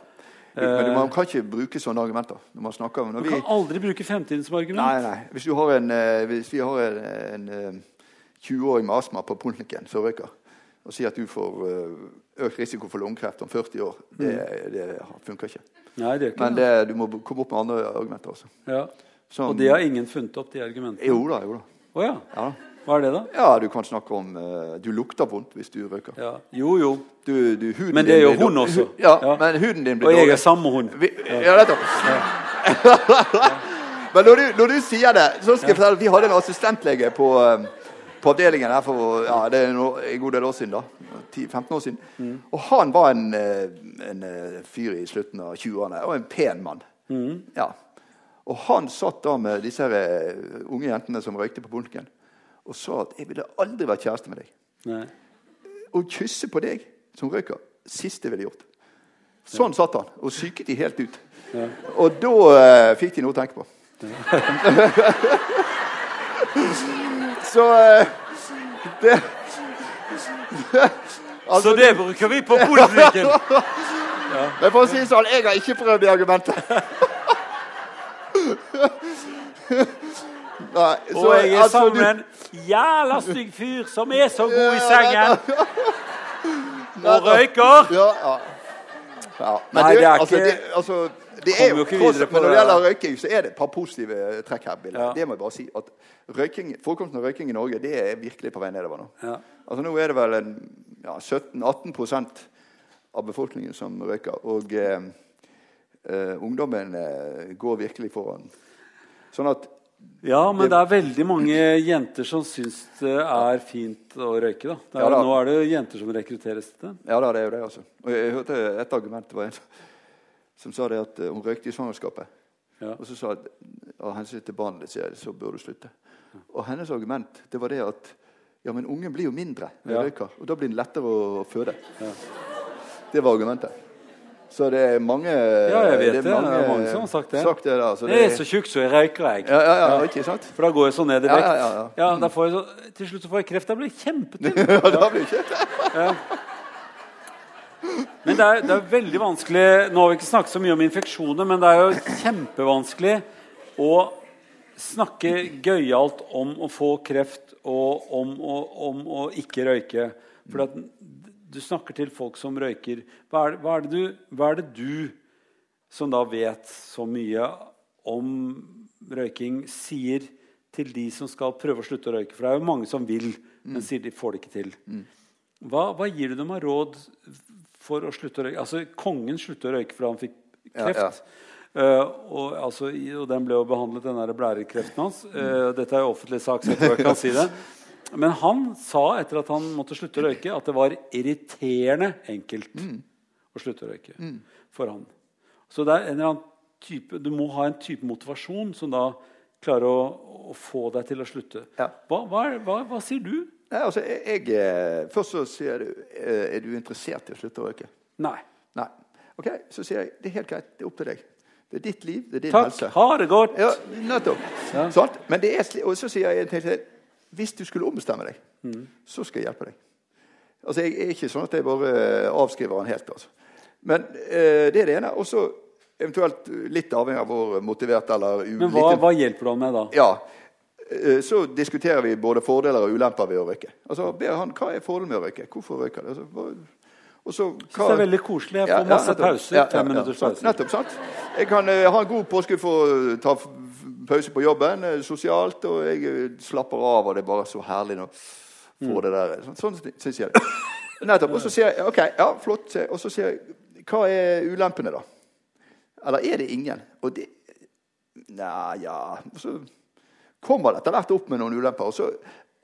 Men man kan ikke bruke sånne argumenter. når man snakker om... Man Du vi, kan aldri bruke fremtiden som argument. nei, nei. Hvis, du har en, eh, hvis vi har en, en eh, 20-åring med astma på poliklinikken som røyker, og sier at du får eh, økt risiko for lungekreft om 40 år, det, det funker ikke. Nei, det ikke Men det, du må komme opp med andre argumenter også. Ja. Som- Og det har ingen funnet opp, de argumentene? Jo da, jo da. Oh, ja. Ja. Hva er det, da? ja, du kan snakke om uh, Du lukter vondt hvis du røyker. Ja. Jo, jo. Du, du, huden Men det er jo hun også. Hu- Ja, Ja. men huden din blir Og jeg er sammen med hun. Vi, ja, nettopp. Men når du, når du sier det, så skal jeg fortelle at vi hadde en assistentlege på, eh, på avdelingen her for ja, det er no, en god del år siden. da, 10-15 år siden. Mm. Og han var en, eh, en fyr i slutten av 20-årene og en pen mann. Mm. Ja. Og han satt da med disse eh, unge jentene som røykte på Bunken, og sa at 'jeg ville aldri vært kjæreste med deg'. Nei. Å kysse på deg som røyker, siste jeg ville gjort. Sånn satt han og psyket de helt ut. Og da uh, fikk de noe å tenke på. Så uh, det, altså, Så det bruker vi på politikken! Men for å si sånn, jeg har ikke prøvd det argumentet. Nei, så, Og jeg er altså, sammen med en jævla stygg fyr som er så god i sengen og røyker. Ja, ja. ja. Men Nei, det er altså, ikke- det, altså, det er jo tross- Men når det. gjelder røyking, så er det et par positive trekk her. Ja. Det må jeg bare si. at røyking, Forekomsten av røyking i Norge det er virkelig på vei nedover nå. Ja. Altså Nå er det vel ja, 17-18% av befolkningen som røyker. Og eh, eh, ungdommen eh, går virkelig foran. Sånn at Ja, men det er veldig mange jenter som syns det er fint å røyke. da. Det er, Ja, da. Nå er det jenter som rekrutteres til det. Ja da, det er jo det, altså. Og jeg hørte et argument. Det var en som sa det at eh, hun røykte i svangerskapet. Ja. Og så sa at av hensyn til barnet ditt så, bør du slutte. Og hennes argument det var det at ja, men ungen blir jo mindre når Ja. røyker. Og da blir den lettere å føde. Det var argumentet. Så det er mange Ja, jeg vet er det. Det er mange som har sagt det. Sagt det da, så det Jeg er så tjukk, så jeg røyker, jeg. ja, ja, ja, ikke sant? For da går jeg så ned i vekt. ja, ja, ja. da får jeg så, til slutt så får jeg kreft. Da blir jeg kjempetynn. Ja, da blir det ikke Men det er, det er veldig vanskelig Nå har vi ikke snakket så mye om infeksjoner, men det er jo kjempevanskelig å snakke gøyalt om å få kreft og om å, om å ikke røyke. For at du snakker til folk som røyker. Hva er, hva, er det du, hva er det du, som da vet så mye om røyking, sier til de som skal prøve å slutte å røyke? For det er jo mange som vil, men sier de får det ikke til. Hva, hva gir du dem av råd for å slutte å røyke? Altså, Kongen sluttet å røyke fordi han fikk Ja, kreft. Uh, og, altså, og den ble jo behandlet, den der blærekreften hans. Eh, dette er jo offentlig sak, så jeg tror jeg kan si det. Men han sa etter at han måtte slutte å røyke, at det var irriterende enkelt å slutte å røyke for han. Så det er en eller annen type, du må ha en type motivasjon som da klarer å, å få deg til å slutte. Ja. Hva, hva, hva, hva sier du? Nei, altså, jeg, jeg, eh, først så sier du eh, Er du interessert i å slutte å røyke? Nei. Nei. Ok, Så sier jeg det er helt greit. Det er opp til deg. Det er ditt liv. Det er din Takk. helse. Ha det godt. Ja, nettopp. Ja. Sant? Men det er og så sier jeg til deg hvis du skulle ombestemme deg, så skal jeg hjelpe deg. Altså, Jeg er ikke sånn at jeg bare avskriver han helt. altså. Men eh, det er det ene. Og så eventuelt litt avhengig av hvor motivert eller ulike. Men hva, hva hjelper du han med da? Ja. Eh, Så diskuterer vi både fordeler og ulemper ved å røyke. Altså, ber han, Hva er fordelen med å røyke? Hvorfor røyker du? Altså, og så, synes det er veldig koselig. Jeg får masse nettopp. pauser. Ja, ja, Fem ja, minutters pauser. Nettopp, sant? Jeg kan uh, ha en god påske for å ta pause på jobben uh, sosialt, og jeg eh, slapper av, og det er bare så herlig å få Mm. det der. Sånn, sånn syns jeg det. Nettopp. Og så sier jeg OK, ja, flott. Og så sier jeg hva er ulempene, da? Eller er det ingen? Og det Nei, ja Så kommer det etter hvert opp med noen ulemper. Og så,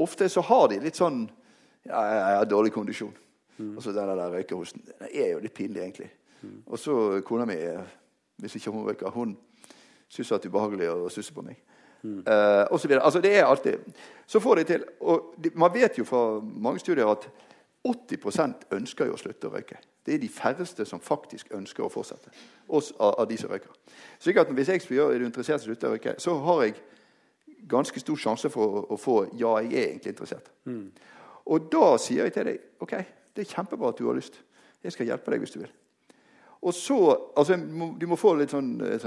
ofte så har de litt sånn Ja, jeg har dårlig kondisjon. Mm. Og så den der røykehosten. Det er jo litt pinlig, egentlig. Mm. Og så kona mi, hvis ikke hun røyker, hun syns det er ubehagelig å susse på meg. Mm. Uh, og så videre. Altså, det er alltid Så får de til. Og de, man vet jo fra mange studier at 80 ønsker jo å slutte å røyke. Det er de færreste som faktisk ønsker å fortsette. Oss av, av de som røyker. Slik at Hvis jeg er interessert i å slutte å røyke, så har jeg ganske stor sjanse for å, å få 'ja, jeg er egentlig interessert'. Mm. Og da sier jeg til deg ok, det er kjempebra at du har lyst. Jeg skal hjelpe deg hvis du vil. Og så, altså, Du må få litt sånn eh,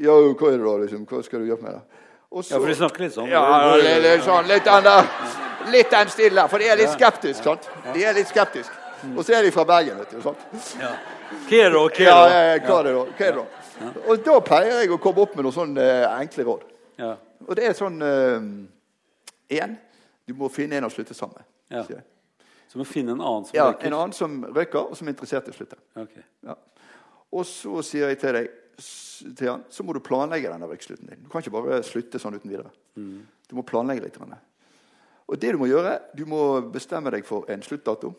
Ja, hva er det da? liksom? Hva skal du gjøre med det? Så, ja, for de snakker litt sånn? Ja, litt, litt sånn, litt den der, litt den stilen der. For de er litt skeptiske. sant? De er litt skeptiske. Og så er de fra Bergen, vet du. sant? Ja. Hva er det da? Ja, ja, hva er det da? Hva er det da? Og da pleier jeg å komme opp med noen sånne enkle råd. Ja. Og det er sånn Én, uh, du må finne en å slutte sammen med. Ja. Så må finne en annen som ja, røyker? En annen som røyker, og som er interessert i å slutte. Okay. Ja. Og så sier jeg til deg til han, så må du planlegge denne røykslutten din. Du kan ikke bare slutte sånn uten videre. Mm. Du må planlegge litt. Og det du må gjøre, du må bestemme deg for en sluttdato.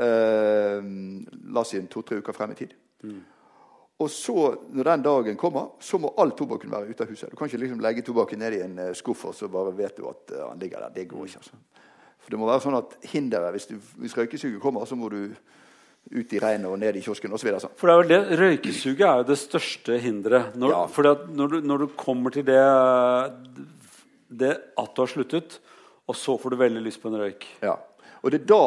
Eh, la oss si en to-tre uker frem i tid. Mm. Og så, når den dagen kommer, så må all tobakken være ute av huset. Du kan ikke liksom legge tobakken ned i en uh, skuff, og så bare vet du at uh, han ligger der. Det går ikke. altså. For det må være sånn at hinderet, Hvis, du, hvis røykesuget kommer, så må du ut i regnet og ned i kiosken osv. Så for det er vel det, Røykesuget er jo det største hinderet. Når, ja. når, når, du kommer til det, det at du har sluttet, og så får du veldig lyst på en røyk ja. Og det er da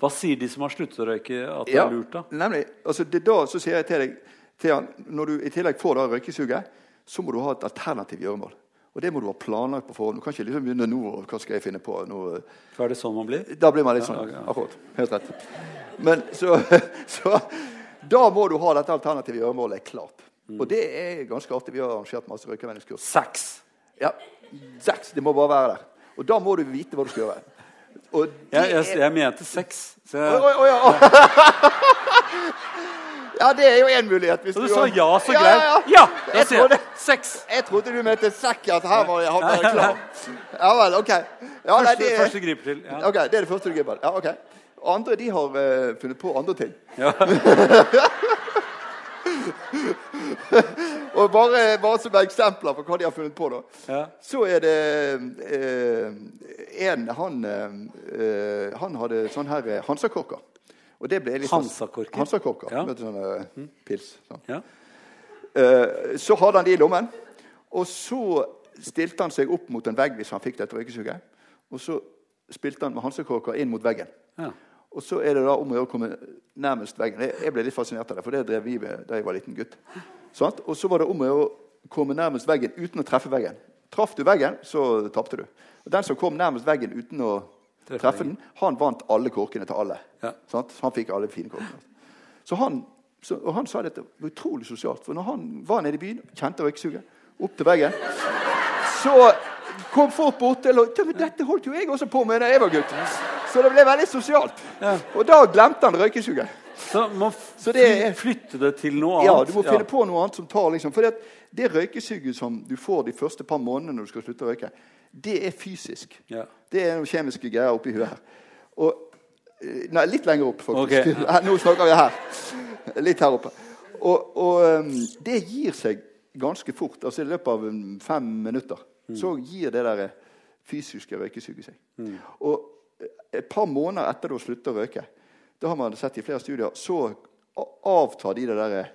Hva sier de som har sluttet å røyke, at det ja, er lurt? da? Nemlig, altså det er da så sier jeg til deg til han, Når du i tillegg får da røykesuget, så må du ha et alternativt gjøremål. Og det må du ha planlagt på forhånd. Du kan ikke liksom begynne nå. Hva skal jeg finne på? Nå, Hva er det sånn man blir? Da blir man litt sånn. Ja, Akkurat. Helt rett. Men så, så, Da må du ha dette alternative gjøremålet klart. Mm. Og det er ganske artig. Vi har arrangert masse røykevenningskurs. Seks. Ja, seks. Det må bare være der. Og da må du vite hva du skal gjøre. Jeg, jeg, jeg, mente seks. Så jeg... Oh, oh, oh, ja. Det er jo én mulighet. Hvis og du, sa ja så greit. Ja, ja, ja. ja jeg, jeg seks. Jeg trodde du mente sekk. At her var jeg være klar. Ja vel, OK. Ja, første, det, første griper til. Ja. Ok, Det er det første du griper Ja, ok. Andre de har uh, funnet på andre ting. Ja. og bare, bare, som eksempler på hva de har funnet på, da, ja. så er det uh, en han, uh, han hadde sånn her Hansakorker. Og det ble sånn- Hansakorker? Hansakorker. Ja. Med sånne mm. pils. Sånn. Ja. Uh, så hadde han de i lommen. Og så stilte han seg opp mot en vegg hvis han fikk dette røykesuget. Og så spilte han med hansakorker inn mot veggen. Ja. Og så er det da om å gjøre å komme nærmest veggen. Jeg ble litt fascinert av det, for det drev vi med da jeg var liten gutt. Sånn? Og så var det om å gjøre å komme nærmest veggen uten å treffe veggen. Traff du veggen, så tapte du. Og den som kom nærmest veggen uten å treffe den, han vant alle korkene til alle. Ja. Han fikk alle fine korkene. Så han, så, og han sa dette utrolig sosialt. For når han var nede i byen, kjente røyksuget, opp til veggen, så kom folk bort til og Dette holdt jo jeg også på med da jeg var gutt. Så det ble veldig sosialt. Ja. Og da glemte han røykesuget. Så må så det, flytte det til noe annet? Ja, du må finne ja. på noe annet som tar liksom, For det, det røykesuget som du får de første par månedene når du skal slutte å røyke, det er fysisk. Ja. Det er noen kjemiske greier oppi huet her. Og, eh, nei, litt lenger opp, faktisk. Okay. Nå snakker vi her. Litt her oppe. Og, og, ehm, det gir seg ganske fort. altså I løpet av fem minutter mm. så gir det der fysiske røykesuget seg. Mm. Og eh, et par måneder etter du slutter å røyke, da har man sett i flere studier, så avtar de det der,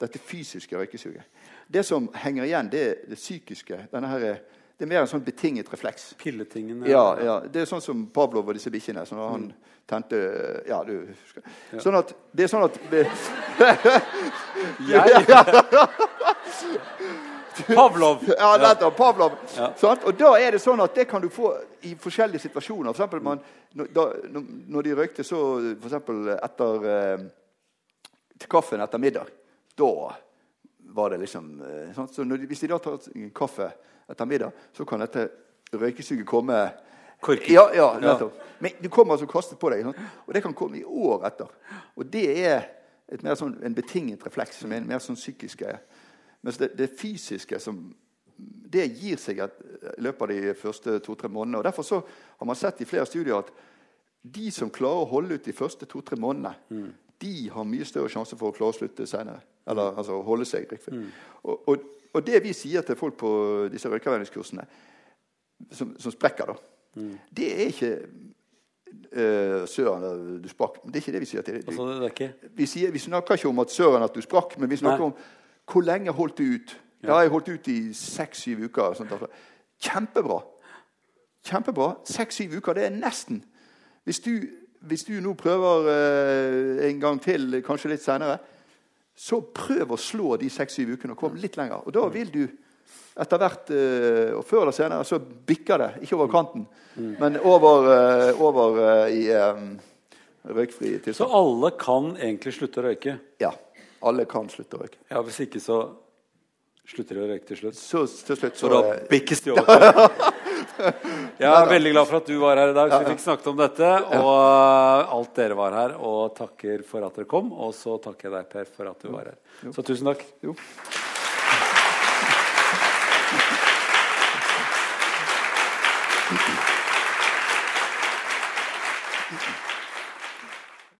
dette fysiske røykesuget. Det som henger igjen, det er det psykiske. denne her det er mer en sånn betinget refleks. Pilletingene. Ja, ja. Det er sånn som Pavlov og disse bikkjene. Sånn han mm. tente Ja, du. Ja. Sånn at Det er sånn at Pavlov. Ja, nettopp. Pavlov. Ja. Sånn, og da er det sånn at det kan du få i forskjellige situasjoner. For eksempel, man, da, når de røykte så eksempel etter eh, til kaffen etter middag. Da var det liksom sånn. Så når, Hvis de da tar kaffe etter middag, så kan dette røykesuget komme Korken. Ja, ja, nettopp. Men du kommer altså kastet på deg. Og det kan komme i år etter. Og det er mer sånn, en betinget refleks, som er en mer sånn greie Mens det, det fysiske som det gir seg et, i løpet av de første to-tre månedene. og Derfor så har man sett i flere studier at de som klarer å holde ut de første to-tre månedene, mm. de har mye større sjanse for å klare å slutte senere. Eller altså holde seg. Mm. Og, og, og, det vi sier til folk på disse røykeavvenningskursene, som, som, sprekker, da, mm. det er ikke uh, 'Søren, du sprakk'. Det er ikke det vi sier til dem. Altså, vi, sier, vi, snakker ikke om at 'søren, at du sprakk', men vi snakker Nei. om hvor lenge holdt du ut. Ja, jeg holdt ut i seks-syv uker. Sånt. Kjempebra. Kjempebra. Seks-syv uker, det er nesten. Hvis du, hvis du nå prøver uh, en gang til, kanskje litt senere, så prøv å slå de seks-syv ukene og kom litt lenger. Og da vil du etter hvert, uh, og før eller senere, så bikker det. Ikke over kanten, mm. men over, uh, over i um, røykfri tilstand. Så alle kan egentlig slutte å røyke? Ja. Alle kan slutte å røyke. Ja, Hvis ikke så slutter de å røyke til slutt? Så, til slutt så, så da bikkes de over. Jeg er veldig glad for at du var her i dag, så vi fikk snakket om dette. Og alt dere var her. Og takker for at dere kom. Og så takker jeg deg, Per, for at du var her. Så tusen takk.